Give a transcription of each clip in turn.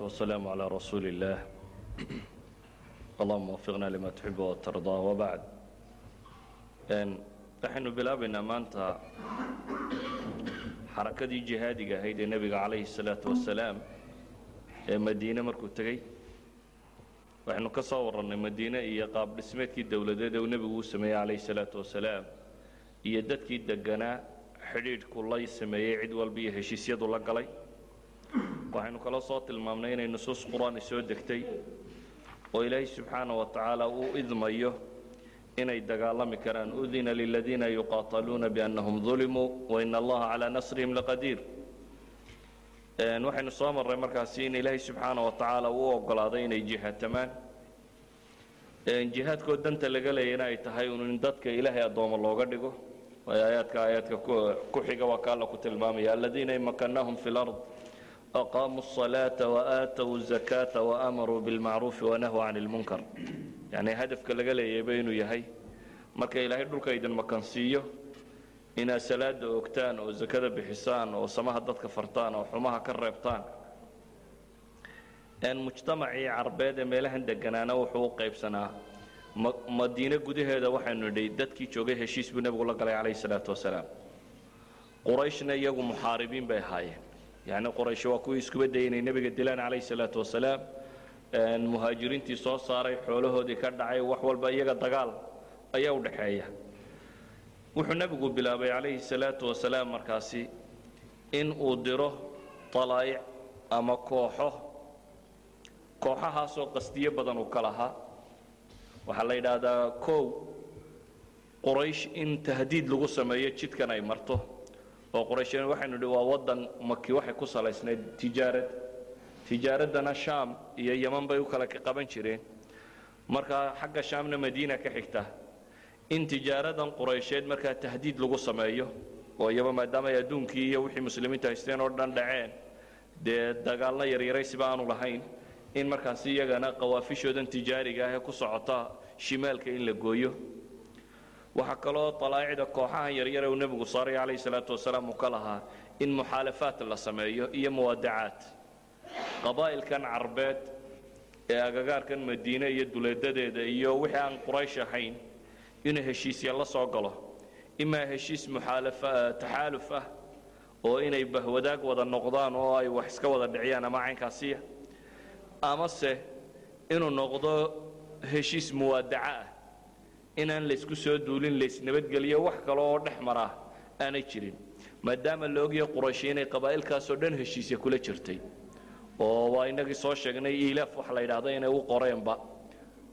والسلام على رسول الله اللهم وفقنا لما تحب وترضى وبعد waxaynu bilaabaynaa maanta xarakadii jihaadiga ahayd ee nebiga calayhi الsalaaةu wasalaam ee madiine markuu tegey waxaynu ka soo warrannay madiine iyo qaab dhismeedkii dowladeed ee uu nebigu u sameeyey calayhi الsalaaةu wasalaam iyo dadkii deganaa xidhiidhku la sameeyey cid walba iyo heshiisyadu la galay waxaynu kaloo soo tilmaamnay inay nusuus qur'aani soo degtay oo ilaahay subxaana wa tacaala uu idmayo inay dagaalami karaan. Udina liladiina yuqaataluuna biannahum dulimuu wain allaha calaa nasrihim laqadiir. Waxaynu soo marray markaasi in ilaahay subxaana wa tacaala uu ogolaaday inay jihaatamaan jihaadkoo danta laga leeyana ay tahay in dadka ilaahay addooma looga dhigo. Waayo aayaadka aayaadka ku xiga waa ka alla ku tilmaamaya. Aladiina in fi lard aqaamuu الصalaaةa وaatow الزakaaةa وamaruu biاlmacruufi wanahuu can اlmunkar yacni hadafka laga leeyayba inuu yahay marka ilaahay dhulka idin makansiiyo inaad salaada ogtaan oo zakada bixisaan oo samaha dadka fartaan oo xumaha ka reebtaan mujtamacii carbeed ee meelahan deganaana wuxuu u qaybsanaa madiine gudaheeda waxaynu nidhi dadkii joogay heshiis buu nebigu la galay calayh الsalaaةu wasalaam qurayshna iyagu muxaaribiin bay ahaayeen yacni qoraysh waa kuwii iskuba dayay nebiga dilaan calayhi salaatu wasalaam muhaajiriintii soo saaray xoolahoodii ka dhacay wax walba iyaga dagaal ayaa u dhaxeeya wuxuu nebigu bilaabay calayhi salaatu wasalaam markaasi in uu diro talaa'ic ama kooxo. Kooxahaasoo qasdiyo badan uu ka lahaa. Waxaa la yidhaahdaa kow qoraysh in tahdiid lagu sameeyo jidkan ay marto oo qoraysheen waxaynu idhi waa waddan maki waxay ku salaysnayd tijaarad tijaaraddana shaam iyo yeman bay u kala qaban jireen. Markaa xagga shaamna madiina ka xigta in tijaaradan quraysheed markaa tahdiid lagu sameeyo oo iyaba maadaama ay adduunkii iyo wixii muslimiintu haysteen oo dhan dhaceen dee dagaalna yaryaraysiba aanu lahayn in markaasi iyagana qawaafishoodan tijaariga ah ee ku socota shimaalka in la gooyo waxaa kaloo alaa'icda kooxahan yaryare uu nebigu saaray calayhi salaatu wasalaam uu ka lahaa in muxaalafaat la sameeyo iyo muwaadacaad qabaa'ilkan carbeed ee agagaarkan madiine iyo duleedadeeda iyo wixii aan quraysh ahayn inuu heshiisya la soo galo imaa heshiis taxaaluf ah oo inay bahwadaag wada noqdaan oo ay wax iska wada dhiciyaan ama caynkaasiya amase inuu noqdo heshiis muwaadaca ah inaan laysku soo duulin laysnabadgeliyo wax kale oo dhex maraa aanay jirin. Maadaama la ogyahay qurayshi inay qabaa'ilkaasoo dhan heshiisya kula jirtay oo waa innagii soo sheegnay ilaaf waxa la yidhaahda inay u qoreenba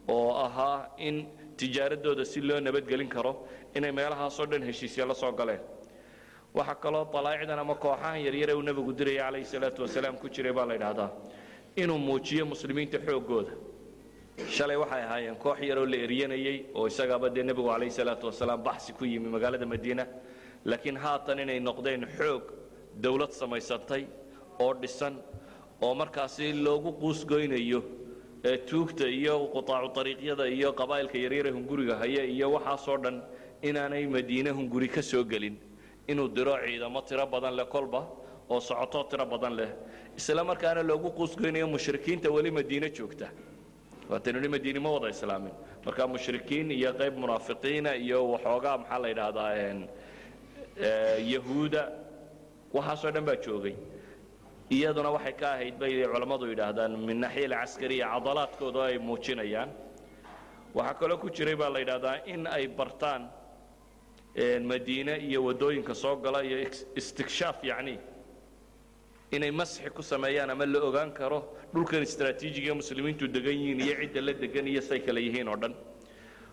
oo ahaa in tijaaradooda si loo nabadgelin karo inay meelahaasoo dhan heshiisya la soo galeen. Waxaa kaloo alaa'icdan ama kooxahan yaryare uu nebigu diraya calayhi salaatu wasalaam ku jiray baa la yidhaahdaa inuu muujiyo muslimiinta xooggooda shalay waxay ahaayeen koox yaroo la eryanayey oo isagaaba dee nebigu calayhi salaatu wasalaam baxsi ku yimi magaalada madiina. Laakiin haatan inay noqdeen xoog dowlad samaysantay oo dhisan oo markaasi loogu quusgoynayo tuugta iyo qutaacu ariiqyada iyo qabaa'ilka yaryare hunguriga haya iyo waxaasoo dhan inaanay madiine hunguri ka soo gelin. Inuu diro ciidamo tiro badan leh kolba oo socotoo tiro badan leh. Isla markaana loogu quusgoynayo mushrikiinta weli madiine joogta waataynu ni madiini ma wada islaamin marka mushrikiin iyo qayb munaafiqiina iyo waxoogaa maxaa la yidhaahdaa yahuuda waxaasoo dhan baa joogay. Iyaduna waxay ka ahayd bay culammadu yidhaahdaan min naxiya alcaskariya cadalaadkooda ay muujinayaan. Waxaa kaloo ku jiray baa la yidhaahdaa in ay bartaan madiine iyo waddooyinka soo gala iyo istikshaaf yacni inay masxi ku sameeyaan ama la ogaan karo dhulkan istraatiijiga muslimiintu degan yihiin iyo cidda la degan iyo say kale yihiin oo dhan.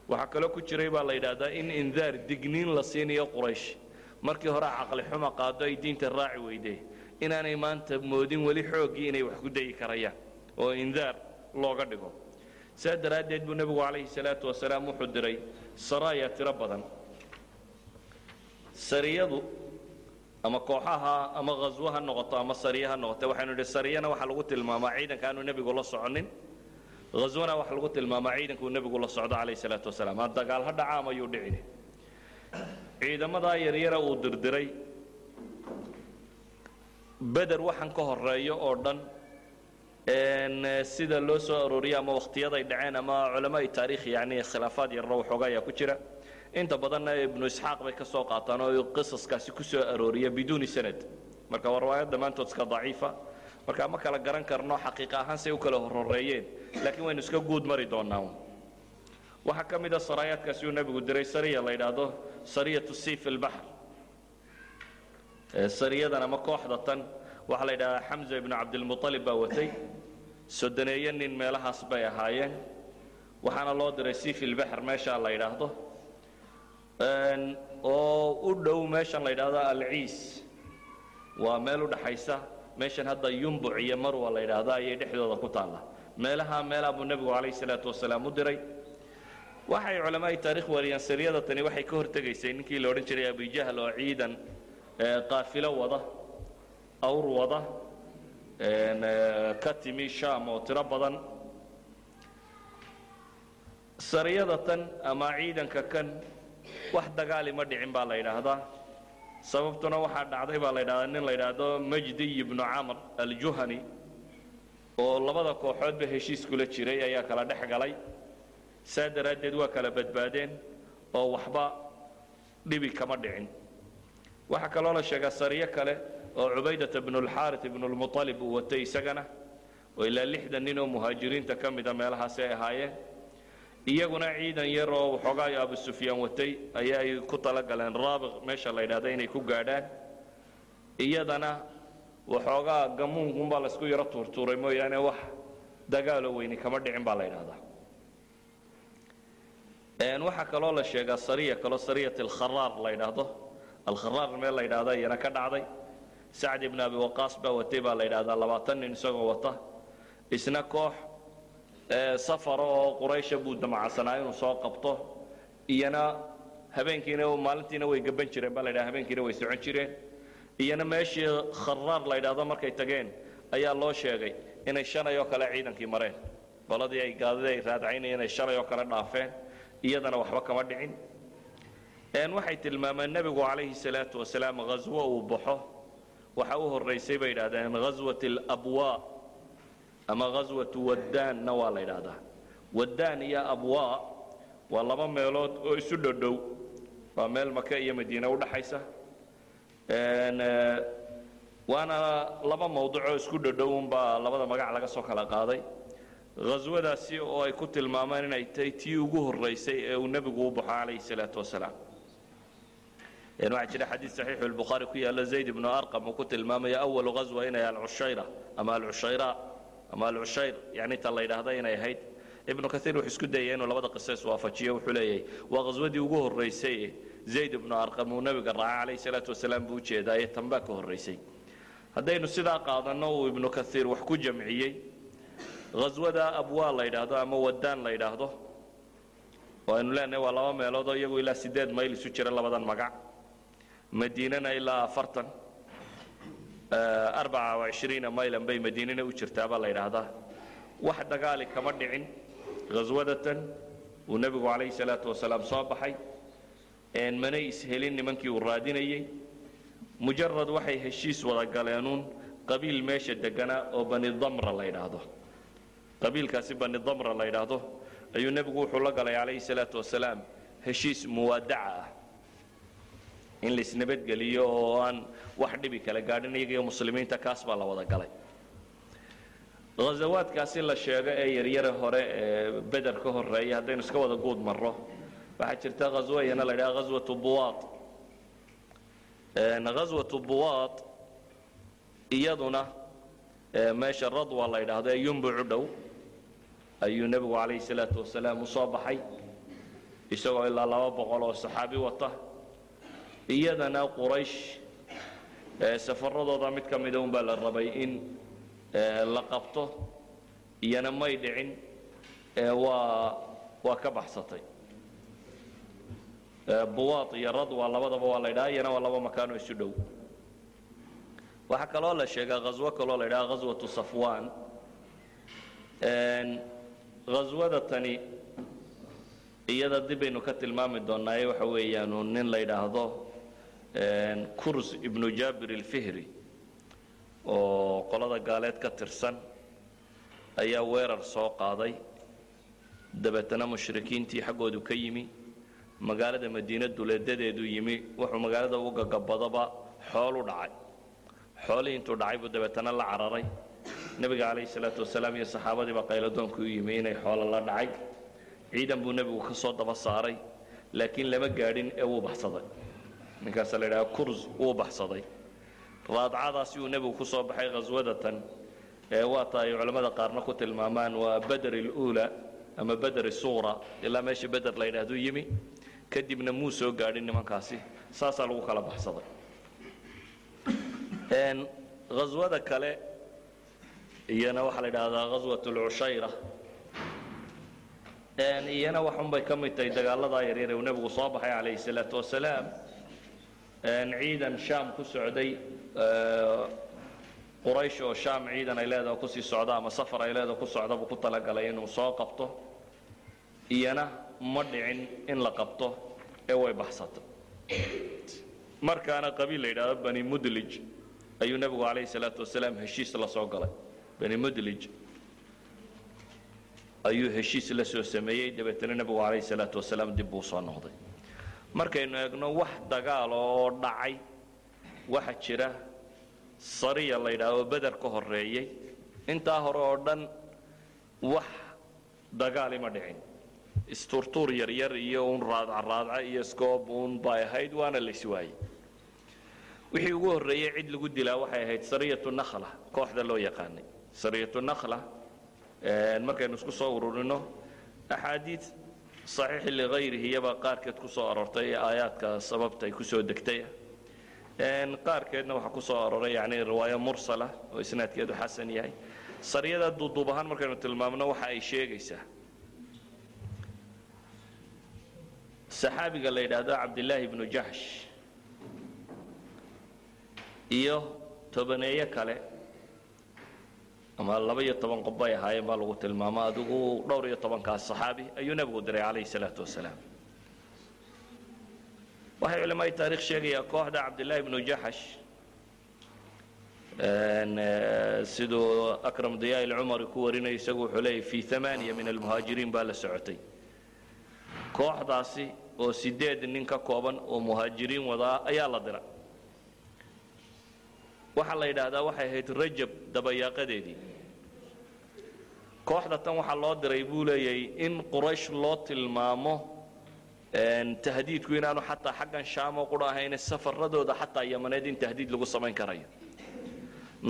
Waxaa kaloo ku jiray baa la yidhaahdaa in indaar digniin la siinayo quraysh. Markii hore caqli xuma qaado ay diinta raaci weyde inaanay maanta moodin weli xooggii inay wax ku dayi karayaan oo indaar looga dhigo. Sidaa daraaddeed buu nebigu calayhi salaatu wasalaam wuxuu diray saraaya tiro badan. Sariyadu ama kooxaha ama haswo ha noqoto ama sariye ha noqote waxaynu idhi sariyana waxaa lagu tilmaamaa ciidanka aanu nebigu la soconin. Haswana waxaa lagu tilmaamaa ciidankuu nebigu la socdo calayhi salaatu wasalaam. Ha dagaal ha dhacaam ayuu dhicini ciidamadaa yaryara uu dirdiray. Beder waxaan ka horeeyo oo dhan sida loo soo arooriyay ama wakhtiyaday dhaceen ama culamaai taarikh yani khilaafaad yarro waxooga ayaa ku jira inta badanna ibnu isxaaq bay ka soo qaataan oo qisaskaasi ku soo arooriya biduuni sanad. Marka waa riwaayad dhammaantood iska daciifa. Marka ma kala garan karno xaqiiqa ahaan say u kala horhoreeyeen laakiin waynu iska guud mari doonaa waxaa ka mida saraayaadkaasi uu nebigu diray sariya la yidhaahdo sariyatu siif ilbaxr sariyadan ama kooxda tan. Waxaa la yidhahdaa xamza ibnu cabdilmualib baa watay. Sodoneeye nin meelahaas bay ahaayeen. Waxaana loo diray siif ilbaxr meesha la yidhaahdo oo u dhow meeshan la yidhaahdo alciis waa meel u dhaxaysa. Meeshan hadda yumbuc iyo marwa la yidhaahdo ayay dhexdooda ku taalla. Meelaha meelaa buu nebigu calayhi salaatu wasalaam u diray. Waxay culamaai taarikh wariyaan sariyada tani waxay ka hortegaysay ninkii la odhan jiray abijahl oo ciidan qaafilo wada awr wada ka timi sham oo tiro badan. Sariyada tan ama ciidanka kan wax dagaali ma dhicin baa la yidhaahdaa. Sababtuna waxaa dhacday baa la yidhahdaa nin la yidhaahdo majdiy ibnu camr aljuhani oo labada kooxoodba heshiis kula jiray ayaa kala dhex galay. Saa daraaddeed waa kala badbaadeen oo waxba dhibi kama dhicin. Waxaa kaloo la sheegaa sariyo kale oo cubaydata bnulxaarit ibnulmualib uu watay isagana oo ilaa lixdan nin oo muhaajiriinta ka mida meelahaasi ay ahaayeen iyaguna ciidan yar oo waxoogaayo abu sufyaan watay ayaay ku talagaleen. Raabiq meesha la yidhahda inay ku gaadhaan. Iyadana waxoogaa gamuunkunbaa laysku yaro tuurtuuray mooyaane wax dagaalo weyni kama dhicin baa la yidhahdaa waxaa kaloo la sheegaa sariya kaloo sariyat alkharaar la yidhaahdo. Alkharaar meel la yidhahda iyana ka dhacday. Sacd ibn abi waqaas baa watay baa la yidhahdaa labaatan nin isagoo wata. Isna koox safara oo quraysha buu damacsanaa inuu soo qabto. Iyana habeenkiina maalintiina way gaban jireen baa la yidhaha habeenkiina way socon jireen. Iyana meeshii kharaar la yidhaahdo markay tageen ayaa loo sheegay inay shalay oo kale ciidankii mareen. Qoladii ay gaadida ay raadcaynayeen inay shalay oo kale dhaafeen iyadana waxba kama dhicin. Waxay tilmaameen nebigu calayhi salaatu wasalaam ghaswo uu baxo waxa u horaysay bay yidhahdeen ghaswat alabwaa ama ghaswatu waddaanna waa la yidhaahdaa. Waddaan iyo abwaa waa laba meelood oo isu dhodhow waa meel maka iyo madiine udhaxaysa waana laba mawducoo isku dhodhow unbaa labada magac laga soo kala qaaday. Ghaswadaasi oo ay ku tilmaameen inay tahay tii ugu horaysay ee uu nebigu u baxo calayhi salaatu wasalaam. Waxaa jira xadiid saxiixu lbukhaari ku yaalla zayd ibnu arqam uu ku tilmaamaya awalu ghaswa inay alcushayra ama alcushayra ama alcushayr yani ta la yidhaahda inay ahayd ibnu kaiir wuxuu isku dayaya inuu labada qiso iswaafajiyo wuxuu leeyahay waa ghaswadii ugu horaysay zayd ibnu arqam uu nebiga raacay calayhi salaatu wasalaam buu u jeedaa ee tanbaa ka horaysay haddaynu sidaa qaadanno uu ibnu kaiir wax ku jamciyey ghaswada abwaa la yidhaahdo ama waddaan la yidhaahdo oo aynu leenahay waa laba meelood oo iyagu ilaa siddeed mayl isu jira labadan magac madiinana ilaa afartan wacishriina maylan bay madiinana u jirtaabaa la yidhaahdaa. Wax dagaali kama dhicin. Ghaswadatan uu nebigu calayhi salaatu wasalaam soo baxay. Manay ishelin nimankii uu raadinayey mujarad waxay heshiis wada galeenuun qabiil meesha deganaa oo bani damra la yidhaahdo. Qabiilkaasi bani damra la yidhaahdo ayuu nebigu wuxuu la galay calayhi salaatu wasalaam heshiis muwaadaca ah in laisnabadgeliyo oo aan wax dhibi kala gaadhin iyaga muslimiinta kaas baa la wada galay. Ghazawaadkaasi la sheego ee yaryare hore ee beder ka horreeya haddaynu iska wada guud marro. Waxaa jirta ghaswo iyana la yidhaha ghaswatu buwaad. Ghaswatu buwaad iyaduna meesha radwa la yidhaahdo ee yumbuc u dhow ayuu nebigu calayhi salaatu wasalaam u baxay isagoo ilaa laba boqol oo saxaabi wata iyadana quraysh safaradooda mid ka mida un baa la rabay in la qabto iyana may dhicin waa waa ka baxsatay. Buwaad iyo radwa labadaba waa la ydhaha iyana waa laba makaanoo isu dhow. Waxaa kaloo la sheegaa ghaswo kaloo la ydhaha ghaswatu safwan ghaswada tani iyada dib baynu ka tilmaami doonaaye waxa weeyaanu nin la yidhaahdo kurs ibnu jabir alfihri oo qolada gaaleed ka tirsan ayaa weerar soo qaaday. Dabeetana mushrikiintii xaggoodu ka yimi magaalada madiina duleedadeedu yimi wuxuu magaalada u gagabadaba xoolu dhacay. Xoolihii intuu dhacay buu dabeetana la cararay. Nebiga calayhi salaatu wasalaam iyo saxaabadiiba qayladoonku u yimi inay xoolo la dhacay. Ciidan buu nebigu ka soo daba saaray laakiin lama gaadhin ee wuu baxsaday ninkaasa la yidhaha kurs wuu baxsaday. Raadcadaasi uu nebigu ku soo baxay khaswadatan ee waata ay culammada qaarna ku tilmaamaan waa bader iluula ama bader isuura ilaa meesha beder la yidhahduu yimi kadibna muu soo gaadhin nimankaasi. Saasaa lagu kala baxsaday. Haswada kale iyana waxaa la yidhaahdaa ghaswat lcushayra iyana waxunbay ka mid tahay dagaaladaa yaryar uu nebigu soo baxay calayhi salaatu wasalaam ciidan shaam ku socday quraysh oo shaam ciidan ay leedaha ku sii socda ama safar ay leedaha ku socda buu ku talagalay inuu soo qabto. Iyana ma dhicin in la qabto ee way baxsato. Markaana qabiil la yidhaahdo bani mudlij ayuu nebigu calayhi salaatu wasalaam heshiis la soo galay. Bani mudlij ayuu heshiis la soo sameeyey dabeetana nebigu calayhi salaatu wasalaam dib buu soo noqday markaynu eegno wax dagaal oo dhacay waxa jira sariya la yidhaahdo beder ka horreeyey intaa hore oo dhan wax dagaali ma dhicin. Isturtuur yaryar iyo uun raadcaraadca iyo scoob uun bay ahayd waana lays waayey. Wixii ugu horreeyey cid lagu dilaa waxay ahayd sariyatu nakhla kooxda loo yaqaanay. Sariyatu nakhla markaynu isku soo ururino axaadiid saxiixi ligayrihi iyabaa qaarkeed ku soo aroortay ee aayaadka sababta ay ku soo degtay. Qaarkeedna waxaa ku soo aroray yani riwaayo mursala oo isnaadkeedu xasan yahay. Sariyada duuduub ahaan markaynu tilmaamno waxa ay sheegaysaa. Saxaabiga la yidhaahdo cabdillaahi ibnu jaxsh iyo tobaneeyo kale ama laba iyo toban qof bay ahaayeen baa lagu tilmaamo adigu dhowr iyo tobankaas saxaabi ayuu nebigu diray calayhi salaatu wasalaam. Waxay culamada taarikh sheegayaa kooxda cabdillaahi ibnu jaxash siduu akram diyaa ilcumari ku warinayo isagu wuxuu leeyahy fi amaaniya min almuhaajiriin baa la socotay. Kooxdaasi oo sideed nin ka kooban oo muhaajiriin wadaa ayaa la dira waxaa la yidhaahdaa waxay ahayd rajab dabayaaqadeedii. Kooxda tan waxaa loo diray buu leeyahay in quraysh loo tilmaamo tahdiidku inaanu xataa xaggan shaamo qura ahayne safaradooda xataa yamaneed in tahdiid lagu samayn karayo.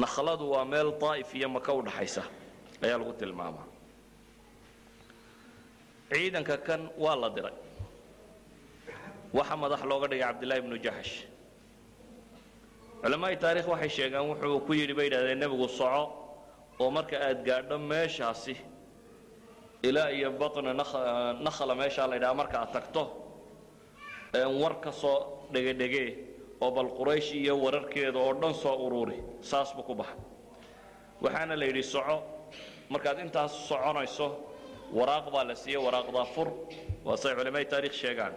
Nakhladu waa meel daa'if iyo maka u dhaxaysa ayaa lagu tilmaamaa. Ciidanka kan waa la diray. Waxa madax looga dhigay cabdillahi ibnu jaxsh culammaai taarikh waxay sheegaan wuxuu ku yidhi bay yidhahdeen nebigu soco oo marka aad gaadho meeshaasi ilaa iyo batna nakhla meeshaa la yidhaha marka aad tagto war ka soo dhegedhegee oo bal quraysh iyo wararkeeda oo dhan soo uruuri saas buu ku baxay. Waxaana la yidhi soco. Markaad intaas soconayso waraaq baa la siiye waraaqdaa fur. Waa say culammaai taarikh sheegaan.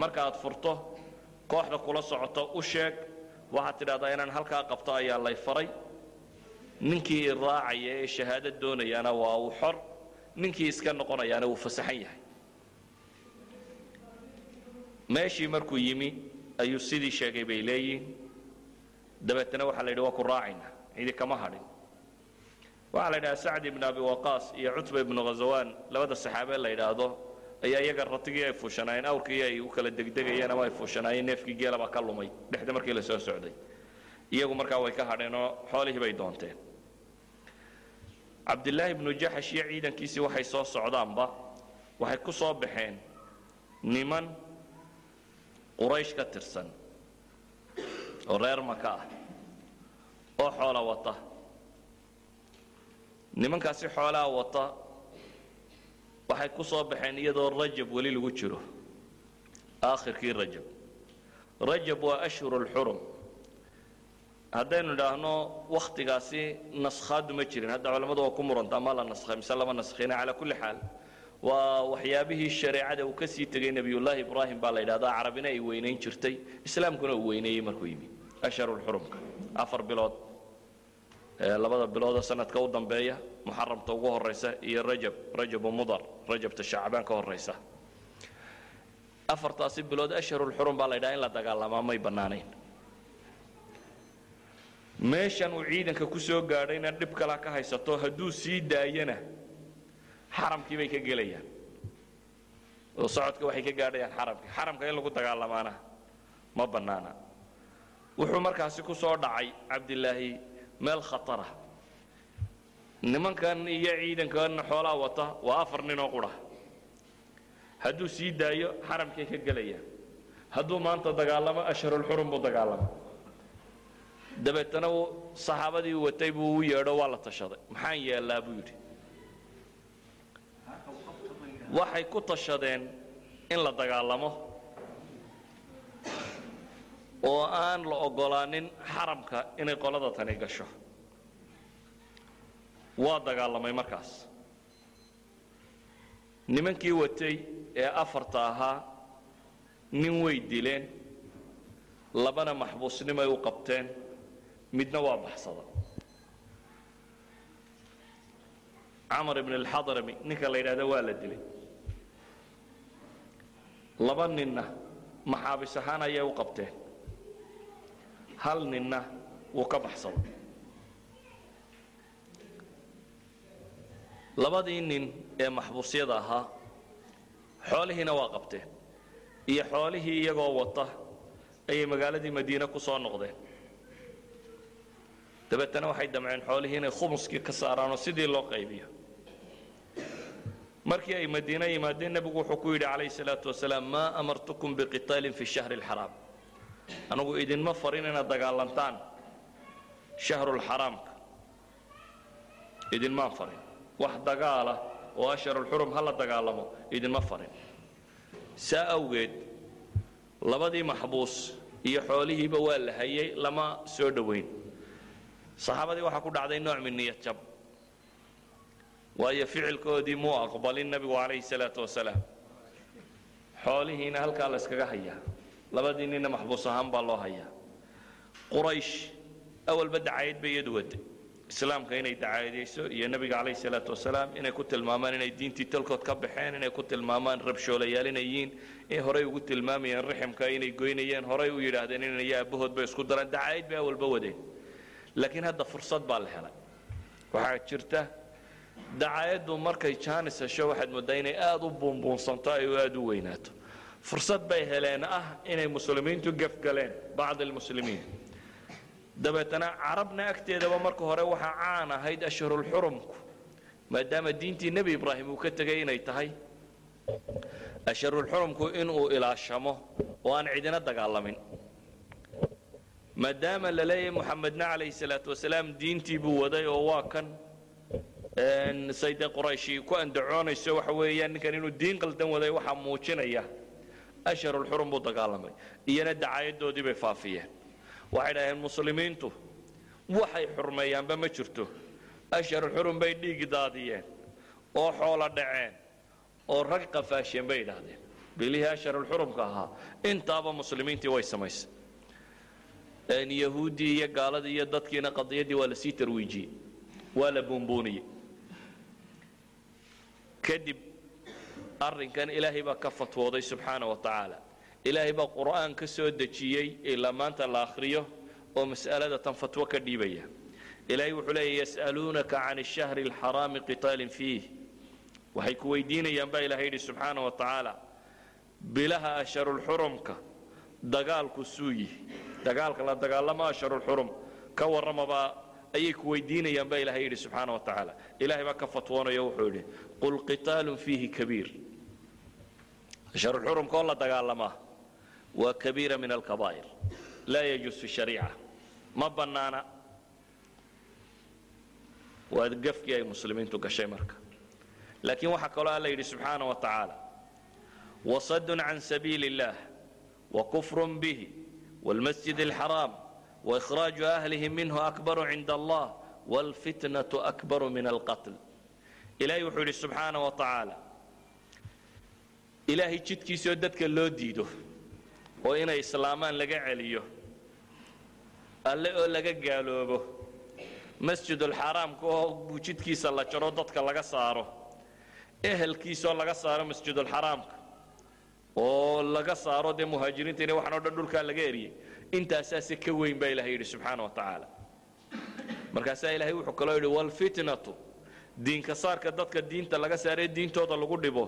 Marka aad furto kooxda kula socoto u sheeg waxaad tidhahdaa inaan halkaa qabto ayaa lay faray. Ninkii raacaya ee shahaado doonayaana waa uu xor. Ninkii iska noqonayaana wuu fasaxan yahay. Meeshii markuu yimi ayuu sidii sheegay bay leeyihiin dabeetana waxaa la yidhi waa ku raacayna cidi kama hadhin. Waxaa la yidhaha sacd ibn abi waqaas iyo cutba ibnu ghazawaan labada saxaabe la yidhaahdo ayaa iyaga ratigii ay fuushanaayeen awrkii ay u kala degdegayeen ama ay fuushanaayeen neefkii geelabaa ka lumay. Dhexda markii la soo socday. Iyagu markaa way ka hadheen oo xoolihii bay doonteen cabdillaahi ibnu jaxash iyo ciidankiisii waxay soo socdaanba waxay ku soo baxeen niman quraysh ka tirsan oo reer maka ah oo xoola wata. Nimankaasi xoolaha wata waxay ku soo baxeen iyadoo rajab weli lagu jiro. Aakhirkii rajab. Rajab waa ashhur lxurum haddaynu idhaahno wakhtigaasi naskhaadu ma jirin. Hadda culammadu waa ku muranta ma la naskhay mise lama naskhina calaa kulli xaal. Waa waxyaabihii shareecada uu ka sii tegay nebiyullaahi ibraahim baa la yidhahdaa carabina ay weynayn jirtay islaamkuna uu weyneeyey markuu yimi. Ashhurulxurumka afar bilood labada biloodoo sanadka u dambeeya muxaramta ugu horaysa iyo rajab rajabu mudar rajabta shacbaan ka horaysa afartaasi bilood ashharulxurum baa la ydhaha in la dagaalamaa may bannaanayn. Meeshan uu ciidanka ku soo gaadhayna dhib kala ka haysato hadduu sii daayana xaramkii bay ka gelayaan. Oo socodka waxay ka gaadhayaan xaramka. Xaramka in lagu dagaalamaana ma bannaana. Wuxuu markaasi ku soo dhacay cabdilaahi meel khatara. Nimankan iyo ciidankan xoolaa wata waa afar nin oo qura hadduu sii daayo xaramkay ka gelayaan. Hadduu maanta dagaalamo ashharulxurum buu dagaalama. Dabeetana saxaabadii watay buu u yeedho waa la tashaday. Maxaan yeellaa buu yidhi. Waxay ku tashadeen in la dagaalamo oo aan la oggolaanin xaramka inay qolada tani gasho. Waa dagaalamay markaas. Nimankii watay ee afarta ahaa nin way dileen labana maxbuusnimay u qabteen midna waa baxsada. Camar ibn alxadrami ninka la yidhahda waa la dilay. Laba ninna maxaabis ahaan ayay u qabteen hal ninna wuu ka baxsaday. Labadii nin ee maxbuusyada ahaa xoolihiina waa qabteen iyo xoolihii iyagoo wata ayay magaaladii madiine ku soo noqdeen. Dabeetana waxay damceen xoolihii inay khumuskii ka saaraanoo sidii loo qaybiyo. Markii ay madiine yimaadeen nebigu wuxuu ku yidhi calayhi salaatu wasalaam maa amartukum biqitaalin fi shahri alxaraam anugu idinma farin inaad dagaalantaan shahrulxaraamka idinmaan farin. Wax dagaala oo asharulxurum ha la dagaalamo idinma farin. Saa awgeed labadii maxbuus iyo xoolihiiba waa la hayay lama soo dhowayn saxaabadii waxaa ku dhacday nooc min niyad waayo ficilkoodii muu aqbalin nebigu calayhi salaatu wasalaam. Xoolihiina halkaa la yskaga hayaa labadii ninna maxbuus ahaan baa loo hayaa. Quraysh awalba dacayad bay iyadu waday. Islaamka inay dacaadayso iyo nebiga calayhi salaatu wasalaam inay ku tilmaamaan inay diintii talkood ka baxeen inay ku tilmaamaan rabshoolayaal inay yihiin in horay ugu tilmaamayeen riximka inay goynayeen horay u yidhaahdeen inay aabahood bay isku dareen dacaayad bay awalba wadeen laakiin hadda fursad baa la helay. Waxaa jirta dacaayaddu markay jaanis hesho waxaad mooddaa inay aada u buunbuunsanto ay aada u weynaato fursad bay heleen ah inay muslimiintu gefgaleen bacd almuslimiin. Dabeetana carabna agteedaba marka hore waxaa caan ahayd ashhurulxurumku maadaama diintii nebi ibraahim uu ka tegay inay tahay. Ashhurulxurumku inuu ilaashamo oo aan cidina dagaalamin. Maadaama la leeyahay calayhi salaatu wasalaam diintii buu waday oo waa kan say dee qurayshi ku andacoonayso waxa weeyaan ninkan inuu diin qaldan waday waxaa muujinaya asharulxurum buu dagaalamay. Iyana dacaayadoodii bay faafiyeen. Waxay dhaheen muslimiintu waxay xurmeeyaanba ma jirto. Asharulxurum bay dhiig daadiyeen oo xoolo dhaceen oo rag qafaasheen bay idhaahdeen bilihii asharulxurumka ahaa intaaba muslimiintii way samaysay. Yahuuddii iyo gaaladii iyo dadkiina qadiyaddii waa la sii tarwiijiyey waa la buunbuuniyey. Kadib arrinkan ilaahay baa ka fatwooday subxaana wa tacaala. Ilaahay baa qur'aan ka soo dejiyey ilaa maanta la akhriyo oo mas'alada tan fatwo ka dhiibaya. Ilaahay wuxuu leeya yas'aluunaka can ashahri alxaraami qitaalin fiih. Waxay ku weydiinayaan baa ilahay yidhi subxaana wa tacaala bilaha asharulxurumka dagaalku suu yihi dagaalka la dagaalamo asharulxurum ka warramabaa ayay ku weydiinayaan baa ilahay yidhi subxaana wa tacaala. Ilahay baa ka fatwoonayo wuxuu yidhi qul qitaalun fiihi kabiir asharulxurumka oo la dagaalamaa waa kabiira min alkabaa'ir laa yajuus fi shariica ma bannaana waa gafkii ay muslimiintu gashay marka laakiin waxaa kaloo alla yidhi subxaana wa tacaala wasadun can sabiili اllah وكفر به والمسجد الحرام وإخراج أهله منه أكبر عند الله والفتنة أكبر من القتل إلهي وحول سبحانه وتعالى إلهي جدكي ilaahay jidkiisioo dadka loo diido oo inay islaamaan laga celiyo alle oo laga gaaloobo masjidulxaraamka ah oo buu jidkiisa la jaro dadka laga saaro ehelkiisaoo laga saaro masjidulxaraamka oo laga saaro dee muhaajiriinta ina waxan o dhan dhulkaa laga eriyey intaasaase ka weyn baa ilahay yidhi subxaana wa tacaala. Markaasaa ilahay wuxuu kaloo yidhi walfitnatu diinka saarka dadka diinta laga saaree diintooda lagu dhibo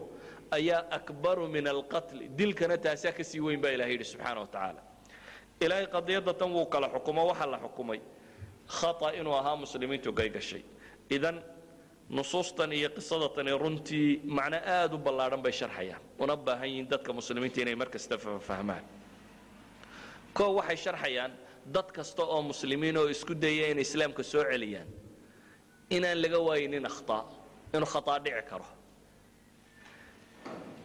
ayaa akbaru min alqatli dilkana taasaa ka sii weyn baa ilahay yidhi subxaana wa tacaala. Ilaahay qadiyadda tan wuu kala xukumo waxaa la xukumay khata inuu ahaa muslimiintu gay gashay. Idan nusuustan iyo qisadatani runtii macno aad u ballaadhan bay sharxayaan. Una baahan yihiin dadka muslimiinta inay mar fahmaan. Koo waxay sharxayaan dad kasta oo muslimiin oo isku daya inay islaamka soo celiyaan. Inaan laga waayinin akhtaa inuu khataa dhici karo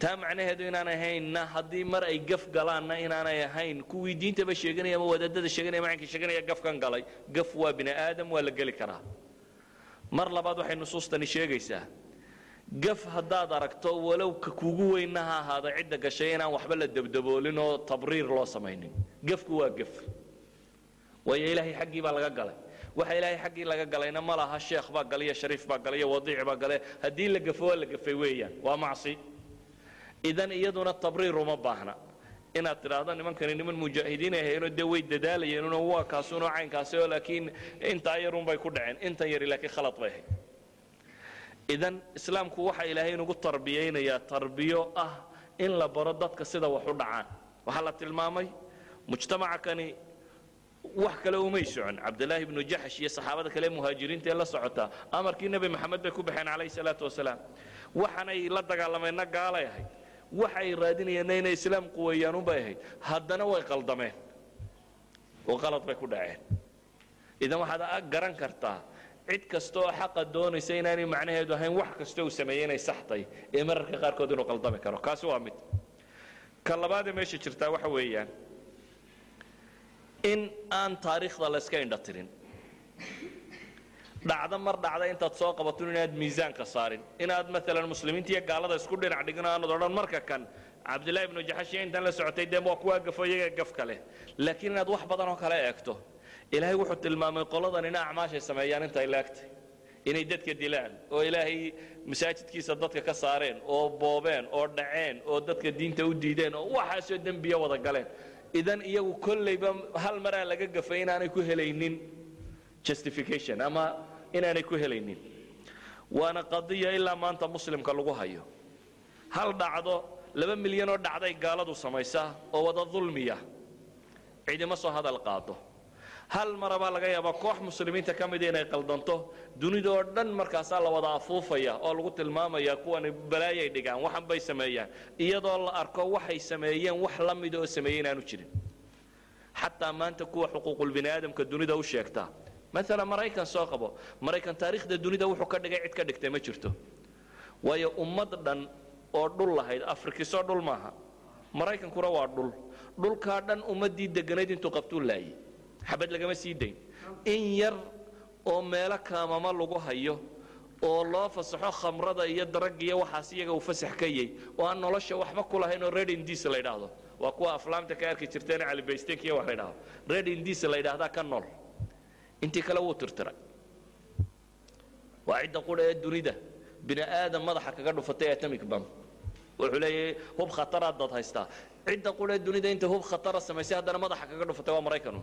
taa macnaheedu inaan ahaynna haddii mar ay gaf galaanna inaanay ahayn kuwii diintaba sheeganaya ama wadaadada sheeganaya macankii sheeganaya gafkan galay. Gaf waa bini aadam waa la geli karaa. Mar labaad waxay nusuustani sheegaysaa gaf haddaad aragto walow ka kugu weynna ha cidda gashay inaan waxba la dabdaboolin oo tabriir loo samaynin. Gafku waa gaf. Waayo ilaahay xaggii baa laga galay. Waxa ilaahay xaggii laga galayna ma laha sheekh baa galay iyo shariif baa galay iyo wadiic baa galay haddii la gafo waa la gafay weeyaan. Waa macsi idan iyaduna tabriir uma baahna. Inaad tidhaahdo nimankani niman mujaahidiin ay hayeenoo dee way dadaalayeenuno waa kaasuno caynkaasi oo laakiin intaa yarun bay ku dhaceen. Intan yari laakiin khalad bay ahayd. Idan islaamku waxa ilaahay inugu tarbiyaynayaa tarbiyo ah in la baro dadka sida wax u dhacaan. Waxaa la tilmaamay mujtamaca kani wax kale umay socon. Cabdilaahi ibnu jaxsh iyo saxaabada kale muhaajiriinta ee la socota amarkii nebi maxamed bay ku baxeen calayhi salaatu wasalaam. Waxaanay la dagaalameenna gaalay ahayd waxay raadinayeenna inay islaam quweeyaan unbay ahayd. Haddana way qaldameen. Oo qalad bay ku dhaceen. Idan waxaad garan kartaa cid kasta oo xaqa doonaysa inaanay macnaheedu ahayn wax kasta uu sameeyey inay saxtay ee mararka qaarkood inuu qaldami karo. Kaasi waa mid. Ka labaadee meesha jirtaa waxa weeyaan in aan taariikhda la indha tirin dhacdo mar dhacda intaad soo qabato inaad miisaanka saarin. Inaad maalan muslimiinta iyo gaalada isku dhinac dhigin aanad odhan marka kan cabdillahi ibnu jaxashiya intan la socotay dee waa kuwaa gafo iyaga gaf kale. Laakiin inaad wax badan oo kale eegto. Ilaahay wuxuu tilmaamay qoladan ina acmaashay sameeyaan intay laagtay inay dadka dilaan oo ilaahay masaajidkiisa dadka ka saareen oo boobeen oo dhaceen oo dadka diinta u diideen oo waxaasoo dembiya wada galeen. Idan iyagu kollayba hal maraa laga gafay inaanay ku helaynin justification ama inaanay ku helaynin. Waana qadiya ilaa maanta muslimka lagu hayo. Hal dhacdo laba milyan oo dhacday gaaladu samaysaa oo wada dulmiya. Cidima soo hadal qaado. Hal marabaa laga yaabaa koox muslimiinta ka mida inay qaldanto dunida oo dhan markaasaa la wada afuufaya oo lagu tilmaamaya kuwani balaayay dhigaan waxan bay sameeyaan. Iyadoo la arko waxay sameeyeen wax la mida oo sameeyey inaanu jirin. Xataa maanta kuwa xuquuqulbini aadamka dunida u sheegtaa maala maraykan soo qabo. Maraykan taariikhda dunida wuxuu ka dhigay cid ka dhigtay ma jirto. Waayo ummad dhan oo dhul lahayd afrikisoo dhul maaha. Maraykankuna waa dhul. Dhulkaa dhan ummaddii deganayd intuu qabtuu laayay. Xabad lagama sii dayn in yar oo meelo kaamama lagu hayo oo loo fasaxo khamrada iyo darag iyo waxaas iyaga uu fasax ka yay oo aan nolosha waxba ku lahayn oo red indies la yidhaahdo. Waa kuwa aflaamta ka arki jirteen calibaystenkiya wax la yidhahdo red indies la yidhaahdaa ka nool intii kale wuu tirtiray waa cidda qudha ee dunida. Bini aadam madaxa kaga dhufatay atomic bam wuxuu leeyahay hub khataraad dad haystaa. Cidda qudha ee dunida inta hub khatara samaysay haddana madaxa kaga dhufatay waa maraykanu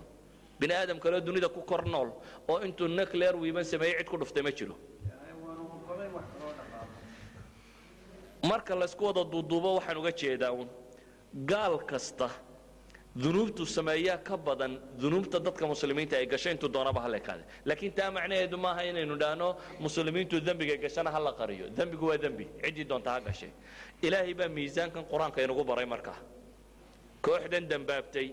bini aadam kaleo dunida ku kor nool oo intuu nuclear wiiban sameeyey cid ku dhuftay ma jiro. Marka laysku wada duuduubo waxaan uga jeedaa uun gaal kasta dunuubtu sameeyaa ka badan dunuubta dadka muslimiinta ay gashay intuu doonaba ha leekaade laakiin taa macnaheedu maaha inaynu dhahno muslimiintu dembiga gashana ha la qariyo. Dembigu waa dembi. Ciddii doonta ha gashay. Ilaahay baa miisaankan qur'aanka inagu baray markaa kooxdan dembaabtay.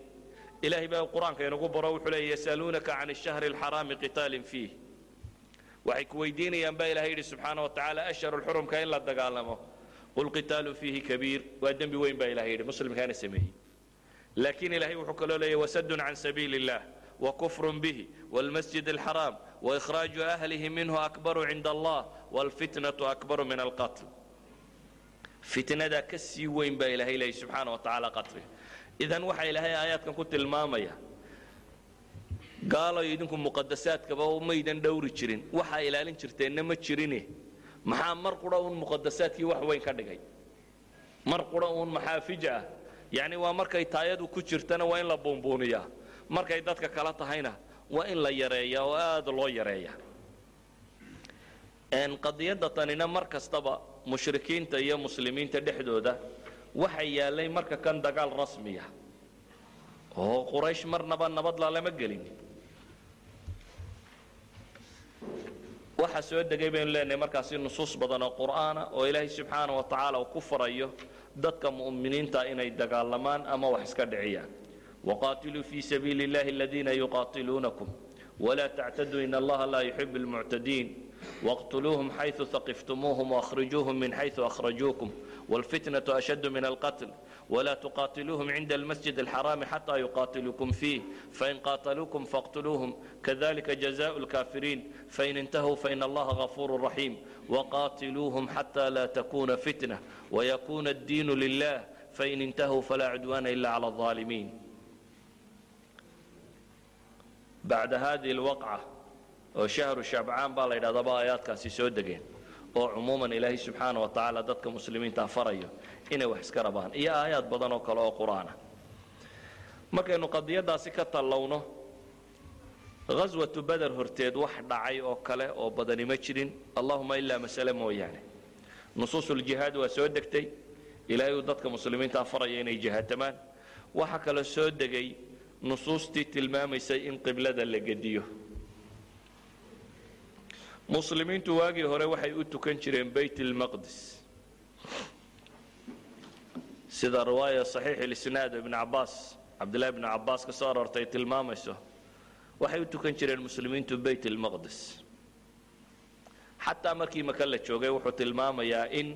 Ilaahay baa qur'aanka inagu baro wuxuu leeya yasaluunaka can ashahri alxaraami qitaalin fiih. Waxay ku weydiinayaan baa ilahay yidhi subxaana wa tacaala ashharu lxurumka in la dagaalamo. Qul qitaalun fiihi kabiir. Waa dembi weyn baa ilahay yidhi muslimkaana sameeyey laakiin ilahay wuxuu kaloo leeyahy wasadun can sabiili illah wakufrun bihi wاlmasjid alxaraam waإkhraaju ahlihi minhu akbaru cinda allah wاlfitnatu akbaru min alqatl fitnadaa ka sii weyn baa ilahay leeyahy subxaana wa tacaala qatliga idan waxaa ilaahay aayaadkan ku tilmaamaya gaaloy idinku muqadasaadkaba maydan dhowri jirin waxaa ilaalin jirteenna ma jirine maxaa mar qura uun muqadasaadkii wax weyn ka dhigay mar qura uun maxaafij ah Yacni waa markay taayadu ku jirtana waa in la buunbuuniyaa markay dadka kala tahayna waa in la yareeyaa oo aad loo yareeyaa qadiyadda tanina mar kastaba mushrikiinta iyo muslimiinta dhexdooda waxa yaallay marka kan dagaal rasmiya. Oo quraysh marnaba nabad lalama gelin. Waxa soo degay baynu leenahay markaasi nusuus badan oo qur'aana oo ilaahay subxaana wa tacaala uu ku farayo dadka mu'miniinta inay dagaalamaan ama wax iska dhiciyaan waqaatiluu fii sabiili اllahi aladiina yuqaatiluunakum wla tactaduu in allaha laa yuxib اlmuctadiin wاqtuluuhum xayثu haqiftumuuhum waأkhrijuuhum min xayثu akhrajuukum wاlfitnaة ashad min alqatl ولا تقاتلوهم عند المسجد الحرام حتى يقاتلوكم فيه فإن قاتلوكم فاقتلوهم كذلك جزاء الكافرين فإن انتهوا فإن الله غفور رحيم وقاتلوهم حتى لا تكون فتنة ويكون الدين لله فإن انتهوا فلا عدوان إلا على الظالمين بعد هذه الوقعة وشهر شعبان baa la ydhahdaa ba aayaadkaasi soo degeen oo cumuuman ilaahay subxaana wa tacaala dadka muslimiinta farayo inay wax iska rabaan. Iyo aayaad badan oo kale oo qur'aana markaynu qadiyadaasi ka tallowno ghaswatu beder horteed wax dhacay oo kale oo badani ma jirin. Allahuma ilaa masale mooyaane. Nusuusuljihaad waa soo degtay. Ilaahay uu dadka muslimiinta faraya inay jihaatamaan. Waxa kale soo degay nusuustii tilmaamaysay in qiblada la gediyo. Muslimiintu waagii hore waxay u tukan jireen bayt اlmaqdis sida riwaaya saxiixi lisnaad ibn cabbaas cabdillaahi ibnu cabbaas ka soo aroortay tilmaamayso waxay u tukan jireen muslimiintu bayt ilmaqdes xataa markii maka la joogay wuxuu tilmaamayaa in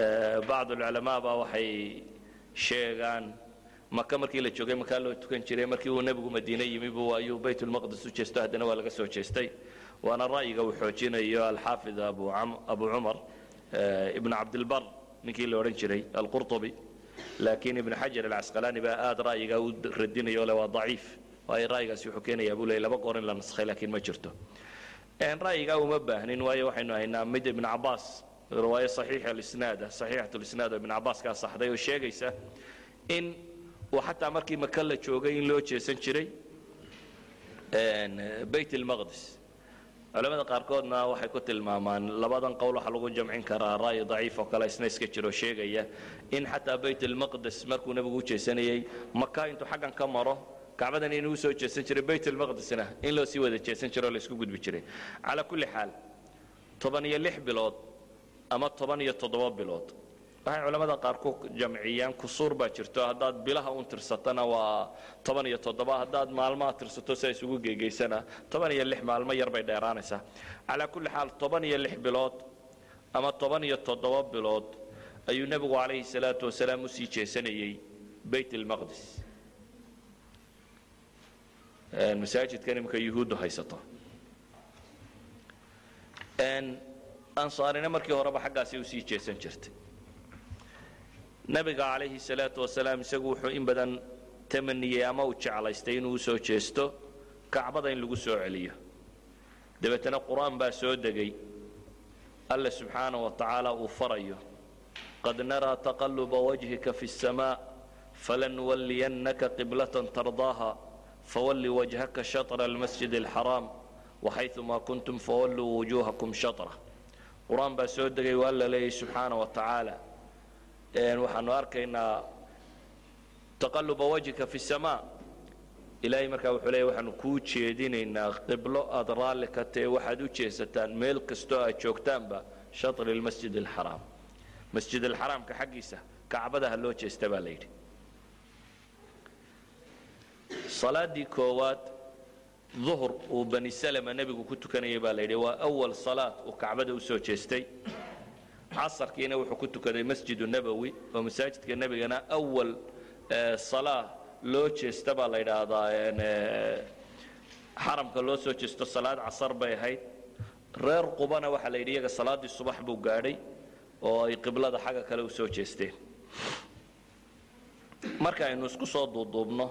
eh, bacd alculamaa baa waxay sheegaan maka markii la joogay makaa loo tukan jiray markii uu nebigu madiine yimibu ayuu bayt ulmaqdes u jeesto haddana waa laga soo jeestay. Waana ra'yiga uu xoojinayo alxaafid abu cumar eh, ibnu cabdilbar ninkii la odhan jiray alqurطubi laakiin ibn xajar alcasqalaani baa aad ra'yigaa u radinayo le waa daciif. Waayo ra'yigaasi wuxuu keenayaa buu leey laba goor in la naskhay laakiin ma jirto. Ra'yigaa uma baahnin waayo waxaynu haynaa mid ibn cabaas riwaayo saxiix alisnaada saxiixat lisnaad oo ibn cabaas kaa saxday oo sheegaysa in uu xataa markii maka la joogay in loo jeesan jiray bayt اlmaqdis culamada qaarkoodna waxay ku tilmaamaan labadan qowl waxaa lagu jamcin karaa ra'yi daciif oo kale isna iska jiro sheegaya in xataa bayt almaqdes markuu nebigu u jeesanayey maka intuu xaggan ka maro kacbadan inuu u soo jeesan jiray bayt almaqdesna in loo sii wada jeesan jiro o la isku gudbi jiray. Calaa kulli xaal toban iyo lix bilood ama toban iyo toddoba bilood waxay culamada qaar ku jamciyaan kusuur baa jirto. Haddaad bilaha un tirsatana waa toban iyo toddoba. Haddaad maalmaha tirsato sia isugu geegeysana toban iyo lix maalmo yar bay dheeraanaysaa. Calaa kulli xaal toban iyo lix bilood ama toban iyo toddoba bilood ayuu nebigu calayhi salaatu wasalaam u sii jeesanayey bayt almaqdis masaajidkan iminka yuhuuddu haysato. Ansaarina markii horeba xaggaasi u sii jeesan jirtay nabiga calayhi salaau wasalaam isagu wuxuu in badan tamaniyey ama uu jeclaystay inuu u soo jeesto kacbada in lagu soo celiyo. Dabeetana qur'aan baa soo degay. Alla subxaana wa tacaala uu farayo. Qad naraa taqaluba wajhika fi اsamaa falanuwalliyannaka qiblatan tardaaha fawalli wajhaka shatra almasjid alxaraam waxayumaa kuntum fawalluu wujuuhakum shatra qur'aan baa soo degay waa alla leeyay subxaana wa tacaala waxaanu arkaynaa taqaluba wajhika fi samaa. Ilaahay markaa wuxuu leeya waxaanu kuu jeedinaynaa qiblo aad raalli ka tae waxaad u jeesataan meel kastoo aad joogtaanba shatri lmasjid alxaraam masjid alxaraamka xaggiisa kacbada ha loo jeesta baa layidhi salaaddii koowaad duhr uu bani slma nebigu ku tukanaya baa la yidhi waa awal salaad uu kacbada u soo jeestay casarkiina wuxuu ku tukaday masjidu nabowi oo masaajidka nebigana awal salaa loo jeesta baa la yidhaahdaa xaramka loo soo jeesto salaad casar bay ahayd. Reer qubana waxaa la yidhi iyaga salaaddii subax buu gaadhay oo ay qiblada xagga kale u soo jeesteen. Marka aynu isku soo duuduubno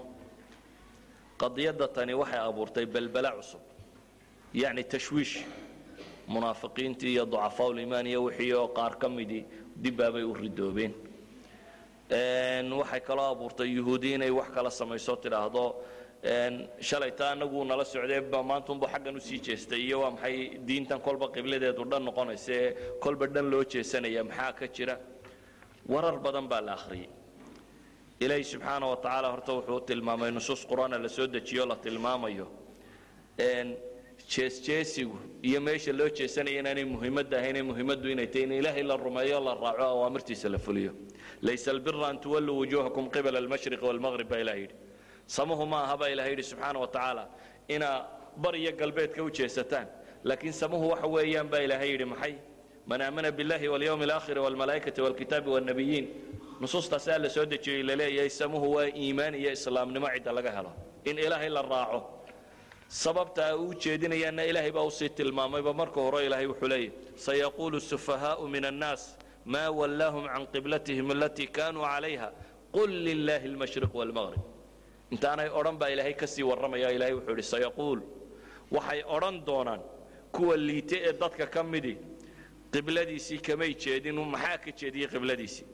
qadiyadda tani waxay abuurtay belbela cusub yacni tashwiish munaafiqiintii iyo ducafaa ulimaan iyo wixii oo qaar ka midii dibbaabay u ridoobeen. Waxay kaloo abuurtay yuhuudi inay wax kala samayso tidhaahdo shalayta anagu nala socdee maantunbu xaggan u sii jeestay iyo waa maxay diintan kolba qibladeedu dhan noqonaysa ee kolba dhan loo jeesanaya maxaa ka jira? Warar badan baa la akhriyey ilaahi subxaana wa tacaala horta wuxuu tilmaamay nusuus qur'aana la dejiyo la tilmaamayo jeesjeesigu iyo meesha loo jeesanaya inaanay muhiimadda ahayn ee muhiimaddu inay tahay in ilaahay la rumeeyo la raaco awaamirtiisa la fuliyo. Laysa albira an tuwalluu wujuuhakum qibala almashriqi walmaqrib baa ilaha yidhi. Samuhu ma aha baa ilaha yidhi subxaana wa tacaala inaa bar iyo galbeedka u jeesataan. Laakiin samuhu waxa weeyaan baa ilaahay yidhi maxay? Man aamana biاllahi walyawmi alaakhiri walmalaa'ikati walkitaabi walnabiyiin nusuustaasaa la soo dejiyey la leeyahay samuhu waa iimaan iyo islaamnimo cidda laga helo. In ilaahay la raaco sababta ay u jeedinayaanna ilaahay baa u sii tilmaamayba marka hore ilaahay wuxuu leeyahy sayaquulu sufahaau min annaas ma wallaahum can qiblatihim alatii kaanuu calayha qul lilaahi almashriq walmaqrib intaanay odhan baa ilaahay ka sii warramaya ilahay wuxuu yidhi sayaquul waxay odhan doonaan kuwa liite ee dadka ka midi qibladiisii kamay jeedin maxaa ka jeediyey qibladiisii